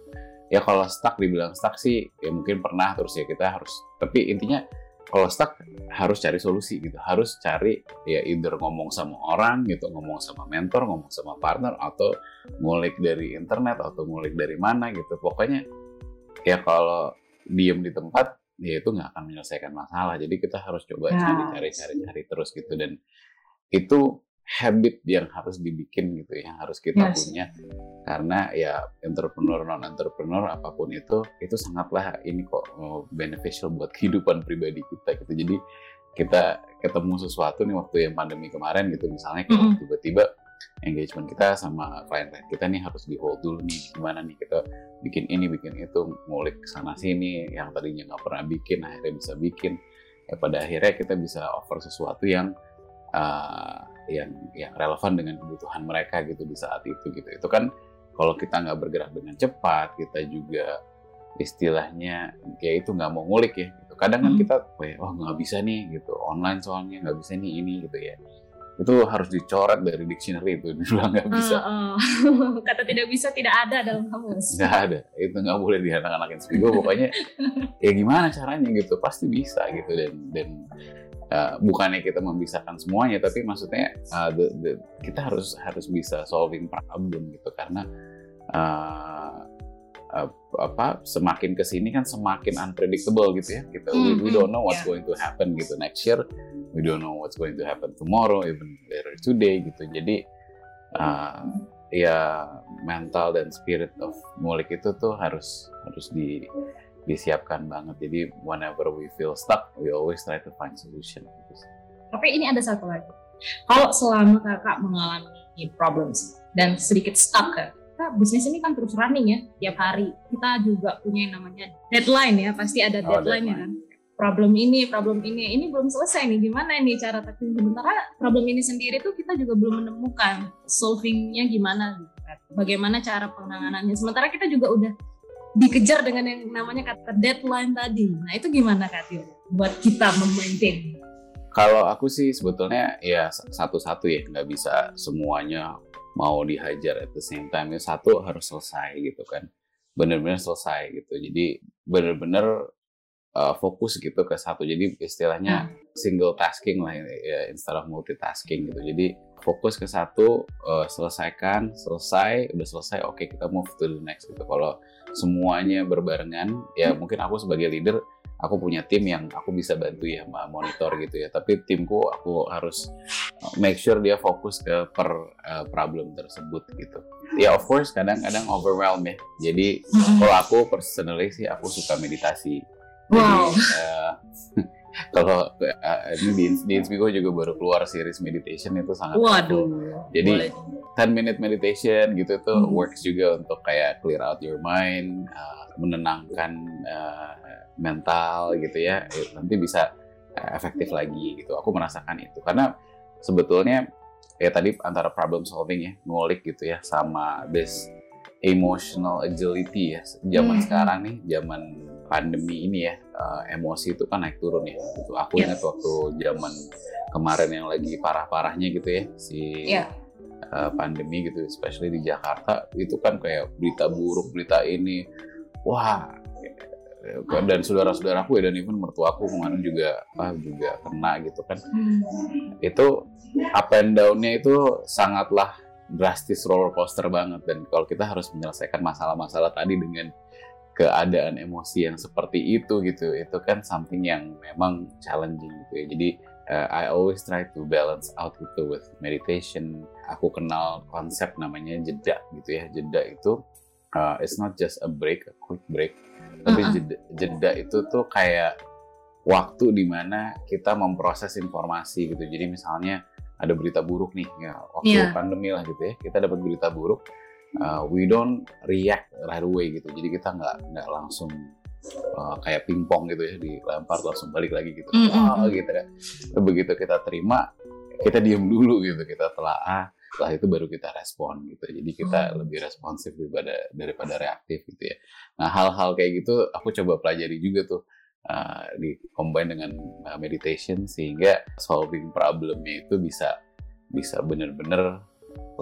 Ya kalau stuck dibilang stuck sih ya mungkin pernah terus ya kita harus tapi intinya kalau stuck harus cari solusi gitu. Harus cari ya either ngomong sama orang gitu ngomong sama mentor ngomong sama partner atau ngulik dari internet atau ngulik dari mana gitu. Pokoknya ya kalau diem di tempat ya itu nggak akan menyelesaikan masalah. Jadi kita harus coba cari cari cari cari terus gitu. Dan itu habit yang harus dibikin gitu yang harus kita yes. punya karena ya entrepreneur non entrepreneur apa pun itu itu sangatlah ini kok oh, beneficial buat kehidupan pribadi kita gitu jadi kita ketemu sesuatu nih waktu yang pandemi kemarin gitu misalnya mm -hmm. tiba-tiba engagement kita sama klien-klien kita nih harus di hold dulu nih gimana nih kita bikin ini bikin itu ngulik sana sini yang tadinya nggak pernah bikin akhirnya bisa bikin ya pada akhirnya kita bisa offer sesuatu yang uh, yang yang relevan dengan kebutuhan mereka gitu di saat itu gitu. Itu kan kalau kita nggak bergerak dengan cepat kita juga istilahnya ya itu nggak mau ngulik ya. Gitu kadang kan hmm. kita oh nggak bisa nih gitu. Online soalnya nggak bisa nih ini gitu ya. Itu harus dicoret dari dictionary itu bilang nggak bisa. Uh, uh. kata tidak bisa tidak ada dalam kamus. Nggak ada. Itu nggak boleh di anak-anak pokoknya ya gimana caranya gitu. Pasti bisa gitu. Dan dan uh, bukannya kita memisahkan semuanya tapi maksudnya uh, the, the, kita harus harus bisa solving problem gitu karena uh, uh, apa semakin ke sini kan semakin unpredictable gitu ya kita mm -hmm. we, we hmm, don't know what's yeah. going to happen gitu next year we don't know what's going to happen tomorrow even later today gitu jadi uh, ya mental dan spirit of mulik itu tuh harus harus di disiapkan banget. Jadi whenever we feel stuck, we always try to find solution. Tapi ini ada satu lagi. Kalau selama kakak mengalami problems dan sedikit stuck ya, kita bisnis ini kan terus running ya tiap hari. Kita juga punya yang namanya deadline ya, pasti ada oh, deadline, ya kan. Problem ini, problem ini, ini belum selesai nih. Gimana nih cara tackling? Sementara problem ini sendiri tuh kita juga belum menemukan solvingnya gimana. Gitu kan. Bagaimana cara penanganannya? Sementara kita juga udah dikejar dengan yang namanya kata deadline tadi. Nah itu gimana Kak Tio buat kita memaintain? Kalau aku sih sebetulnya ya satu-satu ya nggak bisa semuanya mau dihajar at the same time. Ya satu harus selesai gitu kan, benar-benar selesai gitu. Jadi benar-benar uh, fokus gitu ke satu. Jadi istilahnya hmm. single tasking lah ya, instead of multitasking gitu. Jadi fokus ke satu, uh, selesaikan, selesai, udah selesai, oke okay, kita move to the next gitu. Kalau semuanya berbarengan, ya mungkin aku sebagai leader, aku punya tim yang aku bisa bantu ya monitor gitu ya. Tapi timku aku harus make sure dia fokus ke per uh, problem tersebut gitu. Ya of course kadang-kadang overwhelm ya. Jadi kalau aku personally sih aku suka meditasi. Wow. Jadi, uh, kalau uh, ini di, di Inspigo juga baru keluar series meditation itu sangat Waduh. Jadi Boleh. 10 minute meditation gitu tuh hmm. works juga untuk kayak clear out your mind, uh, menenangkan uh, mental gitu ya. Nanti bisa uh, efektif lagi gitu. Aku merasakan itu karena sebetulnya ya tadi antara problem solving ya, ngulik gitu ya sama this emotional agility ya. Zaman hmm. sekarang nih, zaman pandemi ini ya uh, emosi itu kan naik turun ya. Itu aku yes. ingat waktu zaman kemarin yang lagi parah-parahnya gitu ya si yeah. uh, pandemi gitu, especially di Jakarta itu kan kayak berita buruk, berita ini, wah dan saudara-saudaraku ya dan even mertuaku kemarin juga ah juga kena gitu kan hmm. itu up and down-nya itu sangatlah drastis roller coaster banget dan kalau kita harus menyelesaikan masalah-masalah tadi dengan keadaan emosi yang seperti itu gitu itu kan something yang memang challenging gitu ya jadi uh, I always try to balance out itu with meditation. Aku kenal konsep namanya jeda gitu ya. Jeda itu uh, it's not just a break, a quick break, tapi. Jeda, jeda itu tuh kayak waktu di mana kita memproses informasi gitu. Jadi misalnya ada berita buruk nih, ya waktu yeah. pandemi lah gitu ya, kita dapat berita buruk, uh, we don't react right away gitu. Jadi kita nggak nggak langsung uh, kayak pingpong gitu ya dilempar langsung balik lagi gitu mm -hmm. oh, gitu kan begitu kita terima kita diam dulu gitu kita telah ah setelah itu baru kita respon gitu jadi kita oh. lebih responsif daripada daripada reaktif gitu ya nah hal-hal kayak gitu aku coba pelajari juga tuh uh, di combine dengan uh, meditation sehingga solving problemnya itu bisa bisa benar-benar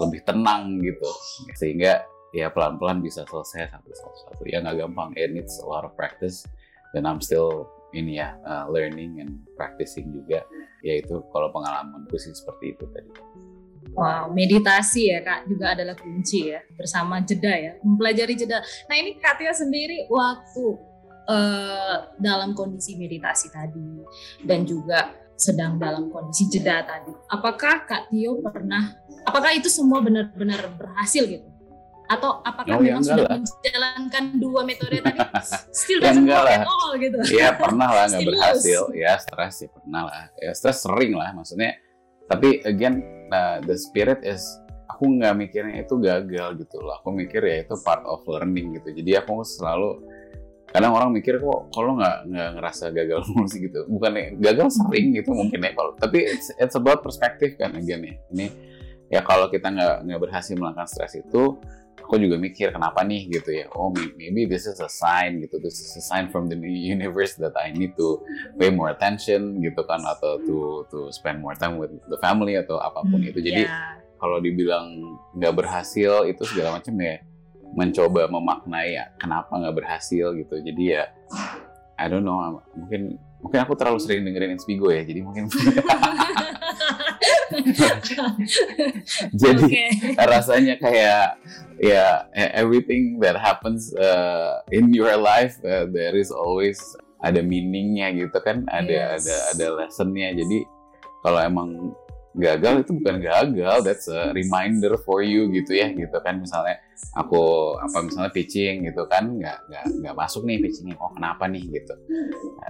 lebih tenang gitu sehingga ya pelan-pelan bisa selesai satu-satu. Ya nggak gampang. It needs a lot of practice. Dan I'm still ini ya uh, learning and practicing juga. Yaitu kalau pengalamanku sih seperti itu tadi. Wow, meditasi ya kak juga adalah kunci ya bersama jeda ya mempelajari jeda. Nah ini kak Tia sendiri waktu uh, dalam kondisi meditasi tadi dan juga sedang dalam kondisi jeda tadi. Apakah Kak Tio pernah, apakah itu semua benar-benar berhasil gitu? atau apakah oh, ya memang sudah lah. menjalankan dua metode tadi still ya doesn't work at all gitu? Ya pernah lah nggak berhasil. ya stres ya pernah lah. Ya stres sering lah maksudnya. Tapi again uh, the spirit is aku nggak mikirnya itu gagal gitu loh. Aku mikir ya itu part of learning gitu. Jadi aku selalu kadang orang mikir kok kalau nggak nggak ngerasa gagal mulu sih gitu. Bukan gagal sering gitu mungkin ya kalau tapi it's, it's about perspektif kan again ya. Ini ya kalau kita nggak nggak berhasil melakukan stres itu aku juga mikir kenapa nih? gitu ya. Oh maybe this is a sign gitu. This is a sign from the universe that I need to pay more attention gitu kan atau to to spend more time with the family atau apa pun hmm, itu. Jadi yeah. kalau dibilang nggak berhasil itu segala macam ya mencoba memaknai ya, kenapa nggak berhasil gitu jadi ya I don't know mungkin mungkin aku terlalu sering dengerin Inspigo ya jadi mungkin jadi okay. rasanya kayak ya yeah, everything that happens uh, in your life uh, there is always ada meaningnya gitu kan ada yes. ada ada lessonnya jadi kalau emang gagal itu bukan gagal that's a reminder for you gitu ya gitu kan. Misalnya aku apa misalnya pitching gitu kan nggak nggak nggak masuk nih pitchingnya oh kenapa nih gitu.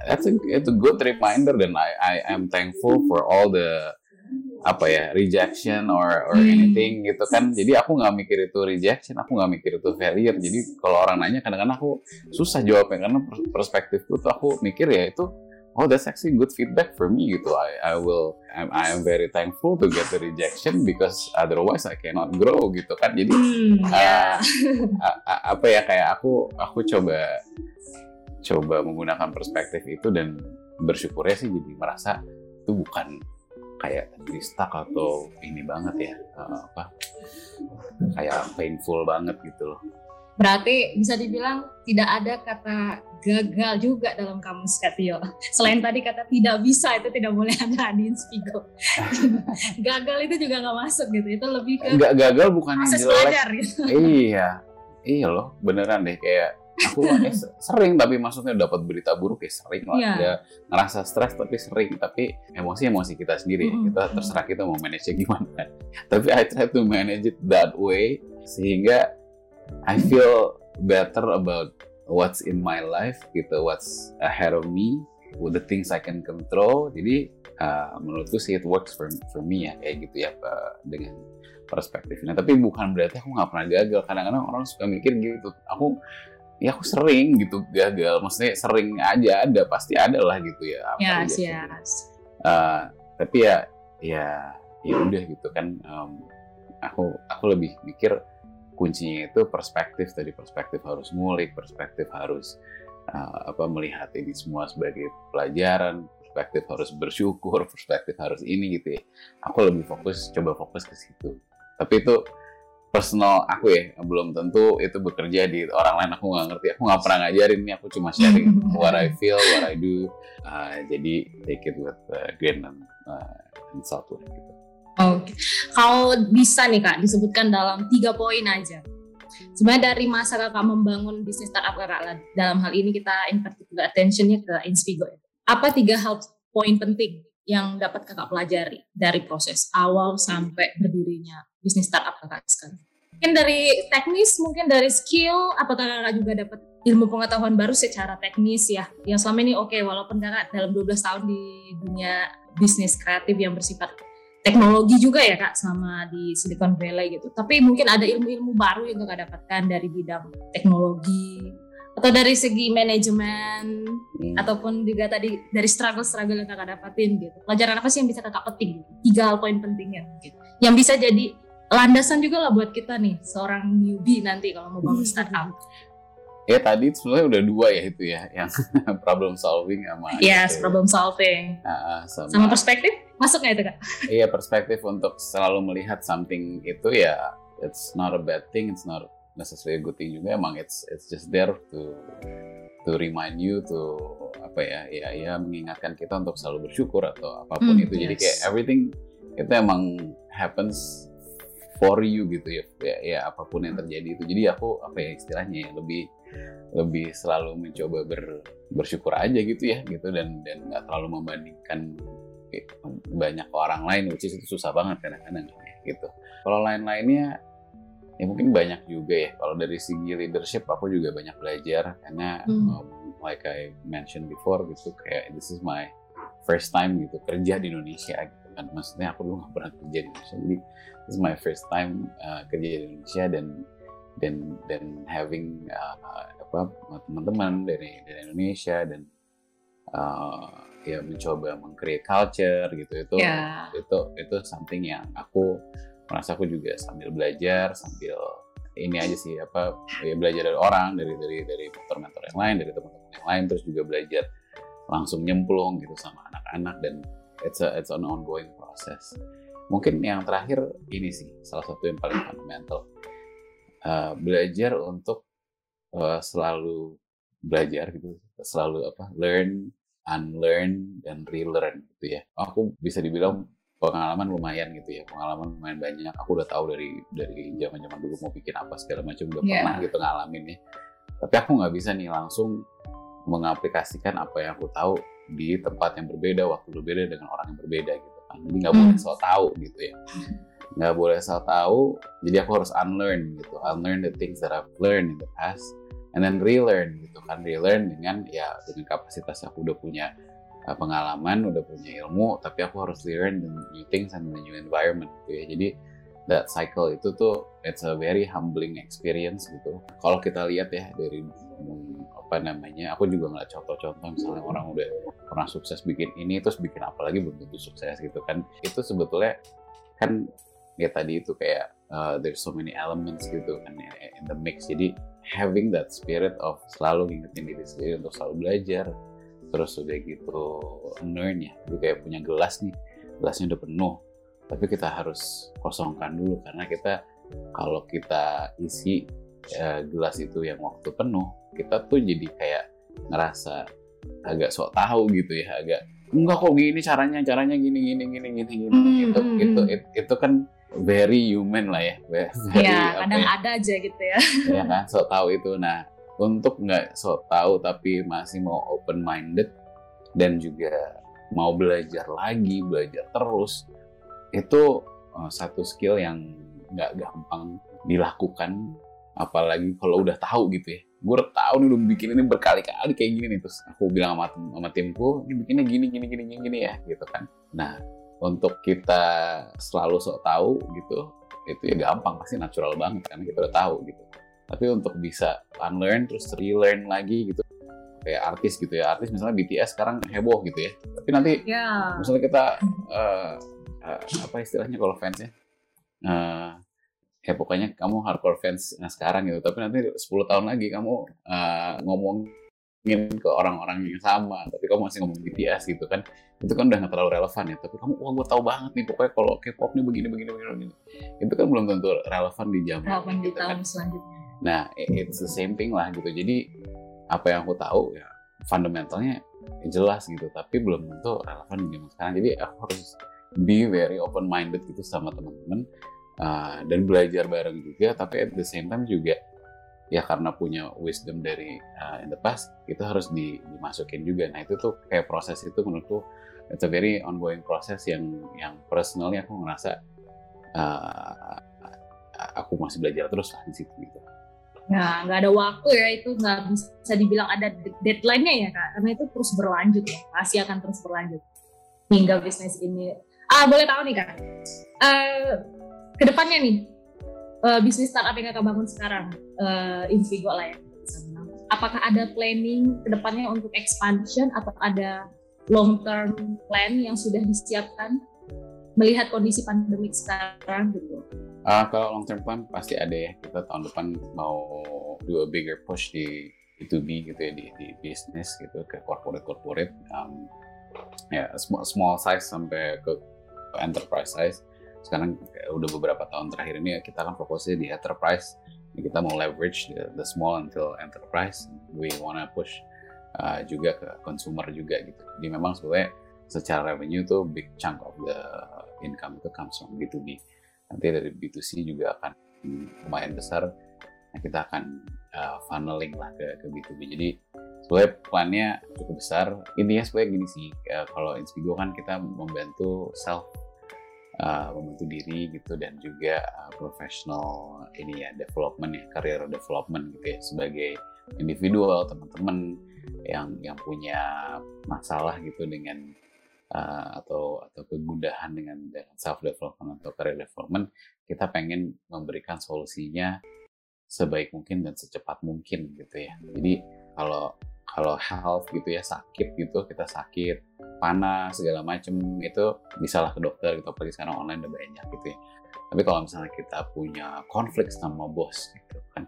That's a, it's a good reminder dan I I am thankful for all the apa ya rejection or or hmm. anything gitu kan. Jadi aku nggak mikir itu rejection aku nggak mikir itu failure. Jadi kalau orang nanya kadang-kadang aku susah jawabnya karena perspektifku tuh aku mikir ya itu oh that's actually good feedback for me gitu I I will I'm, I am very thankful to get the rejection because otherwise I cannot grow gitu kan jadi yeah. uh, apa ya kayak aku aku coba coba menggunakan perspektif itu dan bersyukurnya sih jadi merasa itu bukan kayak stuck atau ini banget ya uh, apa kayak painful banget gitu loh. Berarti bisa dibilang tidak ada kata gagal juga dalam kamus Katio. Selain tadi kata tidak bisa itu tidak boleh ada di Inspigo. gagal itu juga nggak masuk gitu. Itu lebih ke Gak gagal bukan yang jelek. Belajar, gitu. Iya, iya loh beneran deh kayak aku eh, sering tapi maksudnya dapat berita buruk ya sering lah yeah. ya ngerasa stres tapi sering tapi emosi emosi kita sendiri mm -hmm. kita terserah kita mau manage gimana tapi I try to manage it that way sehingga I feel better about what's in my life gitu what's ahead of me with the things I can control. Jadi uh, menurutku sih it works for for me ya kayak gitu ya uh, dengan perspektifnya tapi bukan berarti aku nggak pernah gagal. Kadang-kadang orang suka mikir gitu aku ya aku sering gitu gagal. Maksudnya sering aja ada pasti ada lah gitu ya yes, yes. Uh, tapi ya ya ya udah gitu kan um, aku aku lebih mikir kuncinya itu perspektif tadi perspektif harus ngulik perspektif harus uh, apa melihat ini semua sebagai pelajaran perspektif harus bersyukur perspektif harus ini gitu ya. Aku lebih fokus coba fokus ke situ. Tapi itu personal aku ya belum tentu itu bekerja di orang lain aku nggak ngerti. Aku nggak pernah ngajarin ini aku cuma sharing what I feel what I do. Uh, jadi take it with uh, grain and, uh, and salt gitu. Oke, okay. kalau bisa nih kak disebutkan dalam tiga poin aja. Sebenarnya dari masa kakak membangun bisnis startup kakak dalam hal ini kita in particular attentionnya ke Inspigo. Apa tiga hal poin penting yang dapat kakak pelajari dari proses awal sampai berdirinya bisnis startup kakak sekarang? Mungkin dari teknis, mungkin dari skill, apakah kakak juga dapat ilmu pengetahuan baru secara teknis ya? Yang selama ini oke, okay, walaupun kakak dalam 12 tahun di dunia bisnis kreatif yang bersifat teknologi juga ya kak sama di Silicon Valley gitu. Tapi mungkin ada ilmu-ilmu baru yang kakak dapatkan dari bidang teknologi atau dari segi manajemen hmm. ataupun juga tadi dari struggle-struggle yang kakak dapatin gitu. Pelajaran apa sih yang bisa kakak petik? Tiga hal poin pentingnya gitu. Yang bisa jadi landasan juga lah buat kita nih seorang newbie nanti kalau mau bangun startup. Ya tadi sebenarnya udah dua ya itu ya yang problem solving sama Yes, gitu. problem solving. Uh, sama, sama perspektif masuk nggak itu kak? Iya perspektif untuk selalu melihat something itu ya it's not a bad thing, it's not necessarily a good thing juga emang it's it's just there to to remind you to apa ya ya ya mengingatkan kita untuk selalu bersyukur atau apa pun mm, itu yes. jadi kayak everything itu emang happens for you gitu ya ya, ya apa pun yang terjadi itu jadi aku apa ya istilahnya ya lebih lebih selalu mencoba ber, bersyukur aja gitu ya gitu. Dan dan nggak terlalu membandingkan banyak orang lain which is itu susah banget kadang-kadang gitu. Kalau lain-lainnya ya mungkin banyak juga ya. Kalau dari segi leadership aku juga banyak belajar. Karena hmm. um, like I mentioned before gitu kayak this is my first time gitu kerja di Indonesia gitu kan. Maksudnya aku dulu nggak pernah kerja di Indonesia. Jadi this is my first time uh, kerja di Indonesia. Dan dan dan having uh, apa teman-teman dari dari Indonesia dan uh, ya mencoba mengcreate culture gitu itu yeah. itu itu something yang aku merasa aku juga sambil belajar sambil ini aja sih apa ya belajar dari orang dari dari dari mentor-mentor yang lain dari teman-teman yang lain terus juga belajar langsung nyemplung gitu sama anak-anak dan it's a it's an ongoing process mungkin yang terakhir ini sih salah satu yang paling fundamental uh, belajar untuk uh, selalu belajar gitu selalu apa learn unlearn dan relearn gitu ya. Aku bisa dibilang pengalaman lumayan gitu ya pengalaman lumayan banyak aku udah tahu dari dari zaman zaman dulu mau bikin apa segala macam udah yeah. pernah gitu ngalamin ya tapi aku nggak bisa nih langsung mengaplikasikan apa yang aku tahu di tempat yang berbeda waktu berbeda dengan orang yang berbeda gitu kan jadi nggak boleh hmm. so tahu gitu ya nggak boleh so tahu jadi aku harus unlearn gitu. Unlearn the things that I've learned in the past and then relearn gitu kan. Relearn dengan ya dengan kapasitas aku udah punya uh, pengalaman udah punya ilmu tapi aku harus learn the new things and the new environment gitu ya. Jadi that cycle itu tuh it's a very humbling experience gitu. Kalau kita lihat ya dari apa namanya aku juga ngeliat contoh-contoh misalnya orang udah pernah sukses bikin ini terus bikin apa lagi belum tentu sukses gitu kan. Itu sebetulnya kan ya tadi itu kayak uh, there's so many elements gitu kan in the mix. Jadi having that spirit of selalu ngingetin diri sendiri untuk selalu belajar terus udah gitu learn ya. Jadi kayak punya gelas nih gelasnya udah penuh. Tapi kita harus kosongkan dulu karena kita kalau kita isi uh, gelas itu yang waktu penuh kita tuh jadi kayak ngerasa agak sok tahu gitu ya agak enggak kok gini caranya caranya gini gini gini gini gini mm, itu, mm, itu itu itu kan very human lah ya. Very, ya, kadang ya, ada aja gitu ya. Ya kan, so tahu itu. Nah, untuk nggak so tahu tapi masih mau open minded dan juga mau belajar lagi, belajar terus, itu uh, satu skill yang nggak gampang dilakukan. Apalagi kalau udah tahu gitu ya. Gue udah tahu nih udah bikin ini berkali-kali kayak gini nih. Terus aku bilang sama, sama timku, ini bikinnya gini, gini, gini, gini, gini ya gitu kan. Nah, untuk kita selalu sok tahu gitu itu ya gampang pasti natural banget karena kita udah tahu gitu. Tapi untuk bisa unlearn terus relearn lagi gitu kayak artis gitu ya. Artis misalnya BTS sekarang heboh gitu ya. Tapi nanti yeah. misalnya kita uh, uh, apa istilahnya kalau fansnya uh, ya pokoknya kamu hardcore fans nah sekarang gitu. Tapi nanti 10 tahun lagi kamu uh, ngomong ingin ke orang-orang yang sama tapi kamu masih ngomong BTS gitu kan itu kan udah nggak terlalu relevan ya tapi kamu wah gue tahu banget nih pokoknya kalau K-pop nih begini begini begini, begini. itu kan belum tentu relevan di zaman relevan gitu di tahun kan. selanjutnya nah it's the same thing lah gitu jadi apa yang aku tahu ya fundamentalnya jelas gitu tapi belum tentu relevan di zaman sekarang jadi aku harus be very open minded gitu sama teman-teman uh, dan belajar bareng juga tapi at the same time juga ya karena punya wisdom dari uh, in the past itu harus di, dimasukin juga nah itu tuh kayak proses itu menurutku it's a very ongoing process yang yang personally aku ngerasa uh, aku masih belajar terus lah di situ gitu. Ya, nggak ada waktu ya itu nggak bisa dibilang ada deadline-nya ya kak, karena itu terus berlanjut ya, pasti akan terus berlanjut hingga bisnis ini. Ah boleh tahu nih kak, uh, ke depannya nih uh, bisnis startup yang kakak bangun sekarang, uh, Invigo lah ya, apakah ada planning ke depannya untuk expansion atau ada long term plan yang sudah disiapkan melihat kondisi pandemik sekarang gitu? Uh, kalau long term plan pasti ada ya. Kita tahun depan mau do a bigger push di B2B gitu ya di, di bisnis gitu ke corporate corporate um, ya small, small size sampai ke enterprise size. Sekarang udah beberapa tahun terakhir ini kita akan fokusnya di enterprise. Kita mau leverage the, the small until enterprise. We wanna push uh, juga ke consumer juga gitu. Jadi memang sebenarnya secara revenue tuh big chunk of the income itu comes from B2B nanti dari B2C juga akan lumayan besar nah kita akan uh, funneling lah ke, ke B2B jadi sebenarnya plannya cukup besar intinya sebenarnya gini sih uh, kalau Inspigo kan kita membantu self uh, membantu diri gitu dan juga uh, professional ini ya development ya career development gitu ya sebagai individual teman-teman yang yang punya masalah gitu dengan uh, atau atau kegundahan dengan dengan self development atau career development kita pengen memberikan solusinya sebaik mungkin dan secepat mungkin gitu ya. Jadi kalau kalau health gitu ya sakit gitu kita sakit panas segala macem itu bisalah ke dokter gitu apalagi sekarang online udah banyak gitu ya tapi kalau misalnya kita punya konflik sama bos gitu kan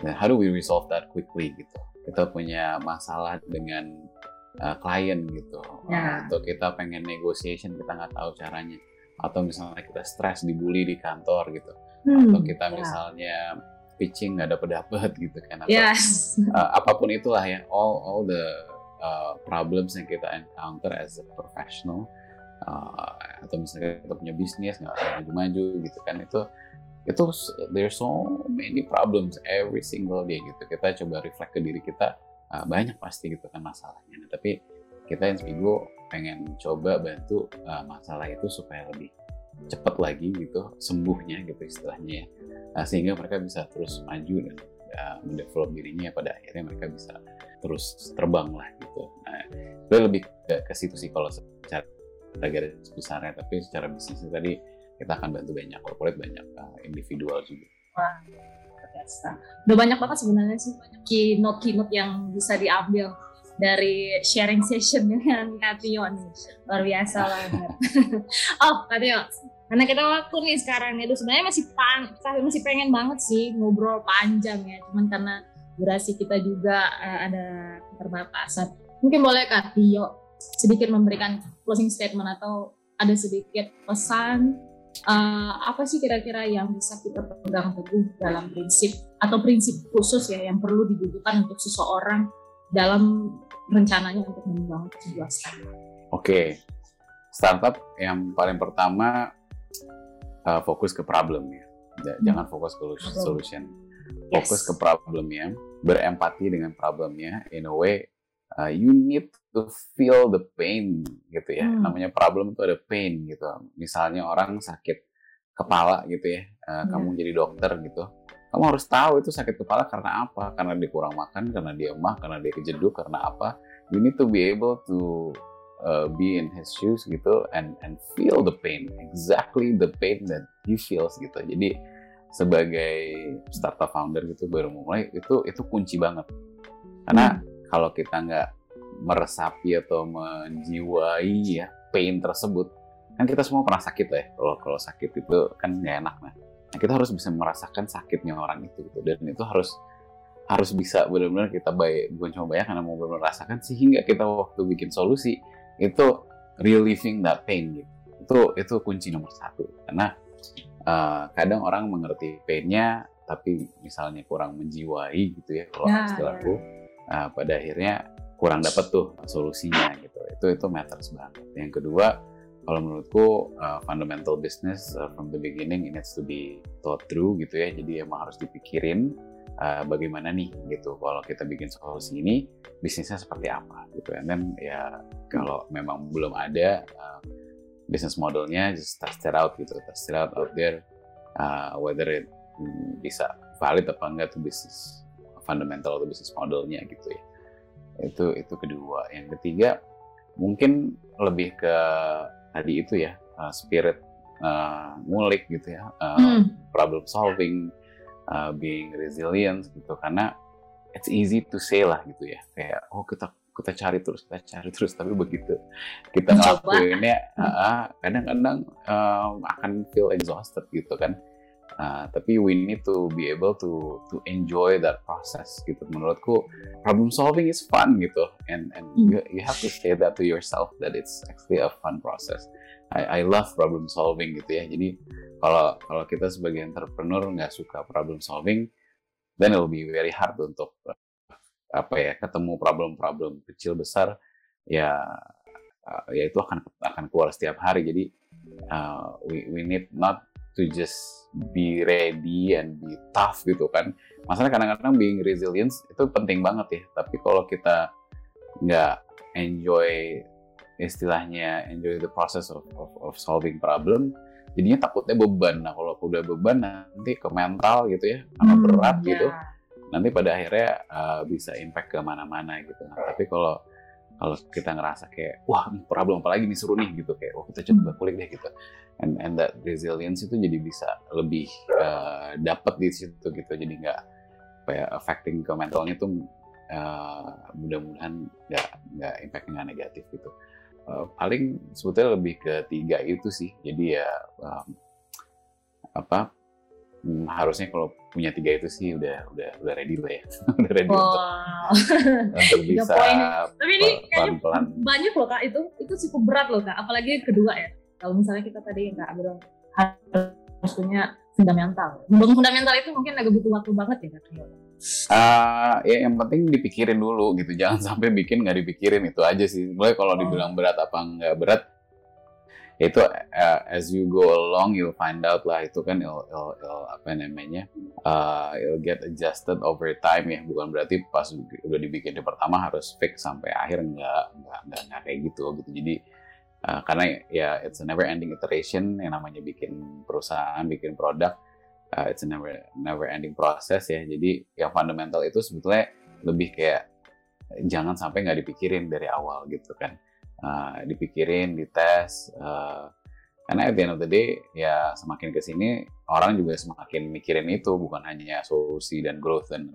dan how do we resolve that quickly gitu kita punya masalah dengan uh, klien gitu ya. atau kita pengen negotiation kita nggak tahu caranya atau misalnya kita stres dibully di kantor gitu hmm, atau kita ya. misalnya pitching nggak dapet dapet gitu kan atau yes. uh, apa pun itulah ya all all the uh, problems yang kita encounter as a professional uh, atau misalnya kita punya bisnis nggak maju-maju gitu kan itu itu there's so many problems every single day gitu kita coba reflect ke diri kita uh, banyak pasti gitu kan masalahnya. Nah, tapi kita Inspigo pengen coba bantu uh, masalah itu supaya lebih cepat lagi gitu sembuhnya gitu istilahnya ya. Nah, sehingga mereka bisa terus maju dan uh, mendevelop dirinya pada akhirnya mereka bisa terus terbang lah gitu. Nah, itu lebih ke, ke situ sih kalau secara garis besarnya, tapi secara bisnis tadi kita akan bantu banyak corporate, banyak uh, individual juga. Wah, biasa. Udah banyak banget sebenarnya sih keynote keynote yang bisa diambil dari sharing session dengan Katio nih luar biasa banget. oh Katio, karena kita waktu nih sekarang itu sebenarnya masih pan, masih pengen banget sih ngobrol panjang ya, cuman karena durasi kita juga uh, ada keterbatasan. Mungkin boleh Katio sedikit memberikan closing statement atau ada sedikit pesan uh, apa sih kira-kira yang bisa kita pegang teguh dalam prinsip atau prinsip khusus ya yang perlu dibutuhkan untuk seseorang dalam rencananya untuk membangun sebuah startup? Oke, startup yang paling pertama uh, fokus ke problem ya, hmm. jangan fokus ke solution. Fokus yes. ke problemnya, berempati dengan problemnya, in a way uh, you need to feel the pain gitu ya. Hmm. Namanya problem itu ada pain gitu. Misalnya orang sakit kepala gitu ya, uh, yeah. kamu jadi dokter gitu. Kamu harus tahu itu sakit kepala karena apa? Karena dia kurang makan, karena dia emah, karena dia kejeduk, karena apa? You need to be able to uh, be in his shoes gitu and and feel the pain, exactly the pain that he feels gitu. Jadi sebagai startup founder gitu baru mulai itu itu kunci banget. Karena hmm. kalau kita nggak meresapi atau menjiwai ya pain tersebut kan kita semua pernah sakit ya. Kalau kalau sakit itu kan nggak enak nah. nah kita harus bisa merasakan sakitnya orang itu gitu. Dan itu harus harus bisa benar-benar kita baik bukan cuma bayar karena mau benar-benar rasakan sehingga kita waktu bikin solusi itu relieving that pain gitu. Itu itu kunci nomor satu. Karena uh, kadang orang mengerti painnya tapi misalnya kurang menjiwai gitu ya kalau nah, istilahku ya uh, pada akhirnya kurang dapat tuh solusinya gitu. Itu itu matters banget. Yang kedua kalau menurutku uh, fundamental business uh, from the beginning it needs to be thought through gitu ya. Jadi emang harus dipikirin uh, bagaimana nih gitu. Kalau kita bikin solusi ini bisnisnya seperti apa gitu. And then ya kalau memang belum ada uh, business modelnya just test it out gitu test it out out there uh, whether it bisa valid apa enggak tuh bisnis fundamental atau bisnis modelnya gitu ya. Itu itu kedua. Yang ketiga mungkin lebih ke tadi itu ya uh, spirit uh, ngulik gitu ya uh, hmm. problem solving uh, being resilient gitu. Karena it's easy to say lah gitu ya kayak oh kita kita cari terus kita cari terus. Tapi begitu kita ngelakuinnya uh, kadang-kadang um, akan feel exhausted gitu kan. Uh, tapi we need to be able to to enjoy that process gitu. Menurutku problem solving is fun gitu. And and mm. you, you have to say that to yourself that it's actually a fun process. I, I love problem solving gitu ya. Jadi kalau kalau kita sebagai entrepreneur nggak suka problem solving then it will be very hard untuk apa ya ketemu problem-problem kecil besar ya uh, ya itu akan akan keluar setiap hari. Jadi uh, we we need not to just be ready and be tough gitu kan. Masalah kadang-kadang being resilience itu penting banget ya. Tapi kalau kita nggak enjoy istilahnya enjoy the process of, of, of solving problem jadinya takutnya beban. Nah kalau udah beban nanti ke mental gitu ya karena hmm, berat yeah. gitu nanti pada akhirnya uh, bisa impact ke mana-mana gitu. Nah, tapi kalau kalau kita ngerasa kayak wah problem apa lagi nih seru nih gitu kayak oh kita coba kulik deh gitu. And and that resilience itu jadi bisa lebih uh, dapat di situ gitu. Jadi nggak kayak affecting ke mentalnya tuh uh, mudah-mudahan nggak nggak impact nggak negatif gitu. Uh, paling sebetulnya lebih ke tiga itu sih. Jadi ya um, apa hmm, harusnya kalau punya tiga itu sih udah udah udah ready lah ya. Udah ready wow. untuk untuk bisa tapi ini kayaknya pelan banyak loh kak. Itu itu cukup berat loh kak. Apalagi kedua ya. Kalau misalnya kita tadi nggak bilang harus punya fundamental. Membangun fundamental itu mungkin agak butuh waktu banget ya kak. Uh, ya yang penting dipikirin dulu gitu. Jangan sampai bikin nggak dipikirin itu aja sih. Mulai kalau dibilang berat apa nggak berat itu uh, as you go along you'll find out lah itu kan il, il, il, apa namanya uh, it'll get adjusted over time ya. Bukan berarti pas udah dibikin di pertama harus fix sampai akhir nggak nggak, nggak kayak gitu gitu. Jadi uh, karena ya it's a never ending iteration yang namanya bikin perusahaan bikin produk uh, it's a never never ending process ya. Jadi yang fundamental itu sebetulnya lebih kayak jangan sampai nggak dipikirin dari awal gitu kan uh, dipikirin, dites. Uh, karena at the end of the day, ya semakin ke sini orang juga semakin mikirin itu, bukan hanya solusi dan growth dan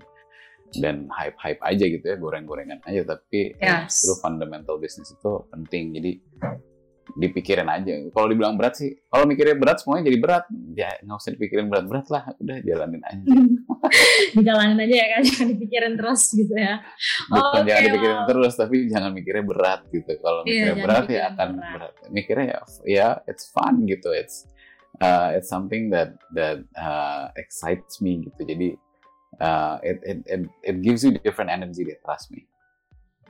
dan hype-hype aja gitu ya, goreng-gorengan aja. Tapi yes. ya, fundamental bisnis itu penting. Jadi dipikirin aja. Kalau dibilang berat sih, kalau mikirnya berat semuanya jadi berat. Ya nggak usah dipikirin berat-berat lah, udah jalanin aja. Dijalanin aja ya kan, jangan dipikirin terus gitu ya. Bukan oh, jangan okay, dipikirin wow. terus, tapi jangan mikirnya berat gitu. Kalau iya, mikirnya berat ya akan berat. berat. Mikirnya ya, ya it's fun gitu, it's uh, it's something that that uh, excites me gitu. Jadi uh, it, it it it gives you different energy, deh, trust me.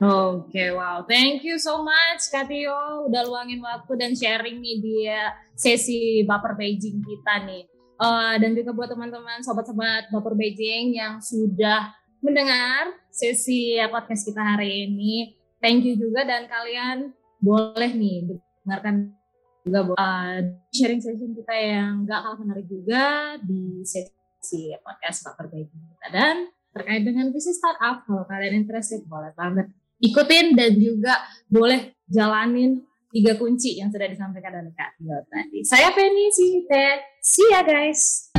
Oke, okay, wow. Thank you so much Kak Tio udah luangin waktu dan sharing nih di sesi Baper Beijing kita nih. Uh, dan juga buat teman-teman sobat-sobat Baper Beijing yang sudah mendengar sesi podcast kita hari ini. Thank you juga dan kalian boleh nih dengarkan juga uh, sharing session kita yang gak kalah menarik juga di sesi podcast Baper Beijing kita. Dan terkait dengan bisnis startup, kalau kalian interested boleh banget ikutin dan juga boleh jalanin tiga kunci yang sudah disampaikan oleh Kak Tio tadi. Saya Penny, si Teh. See ya guys.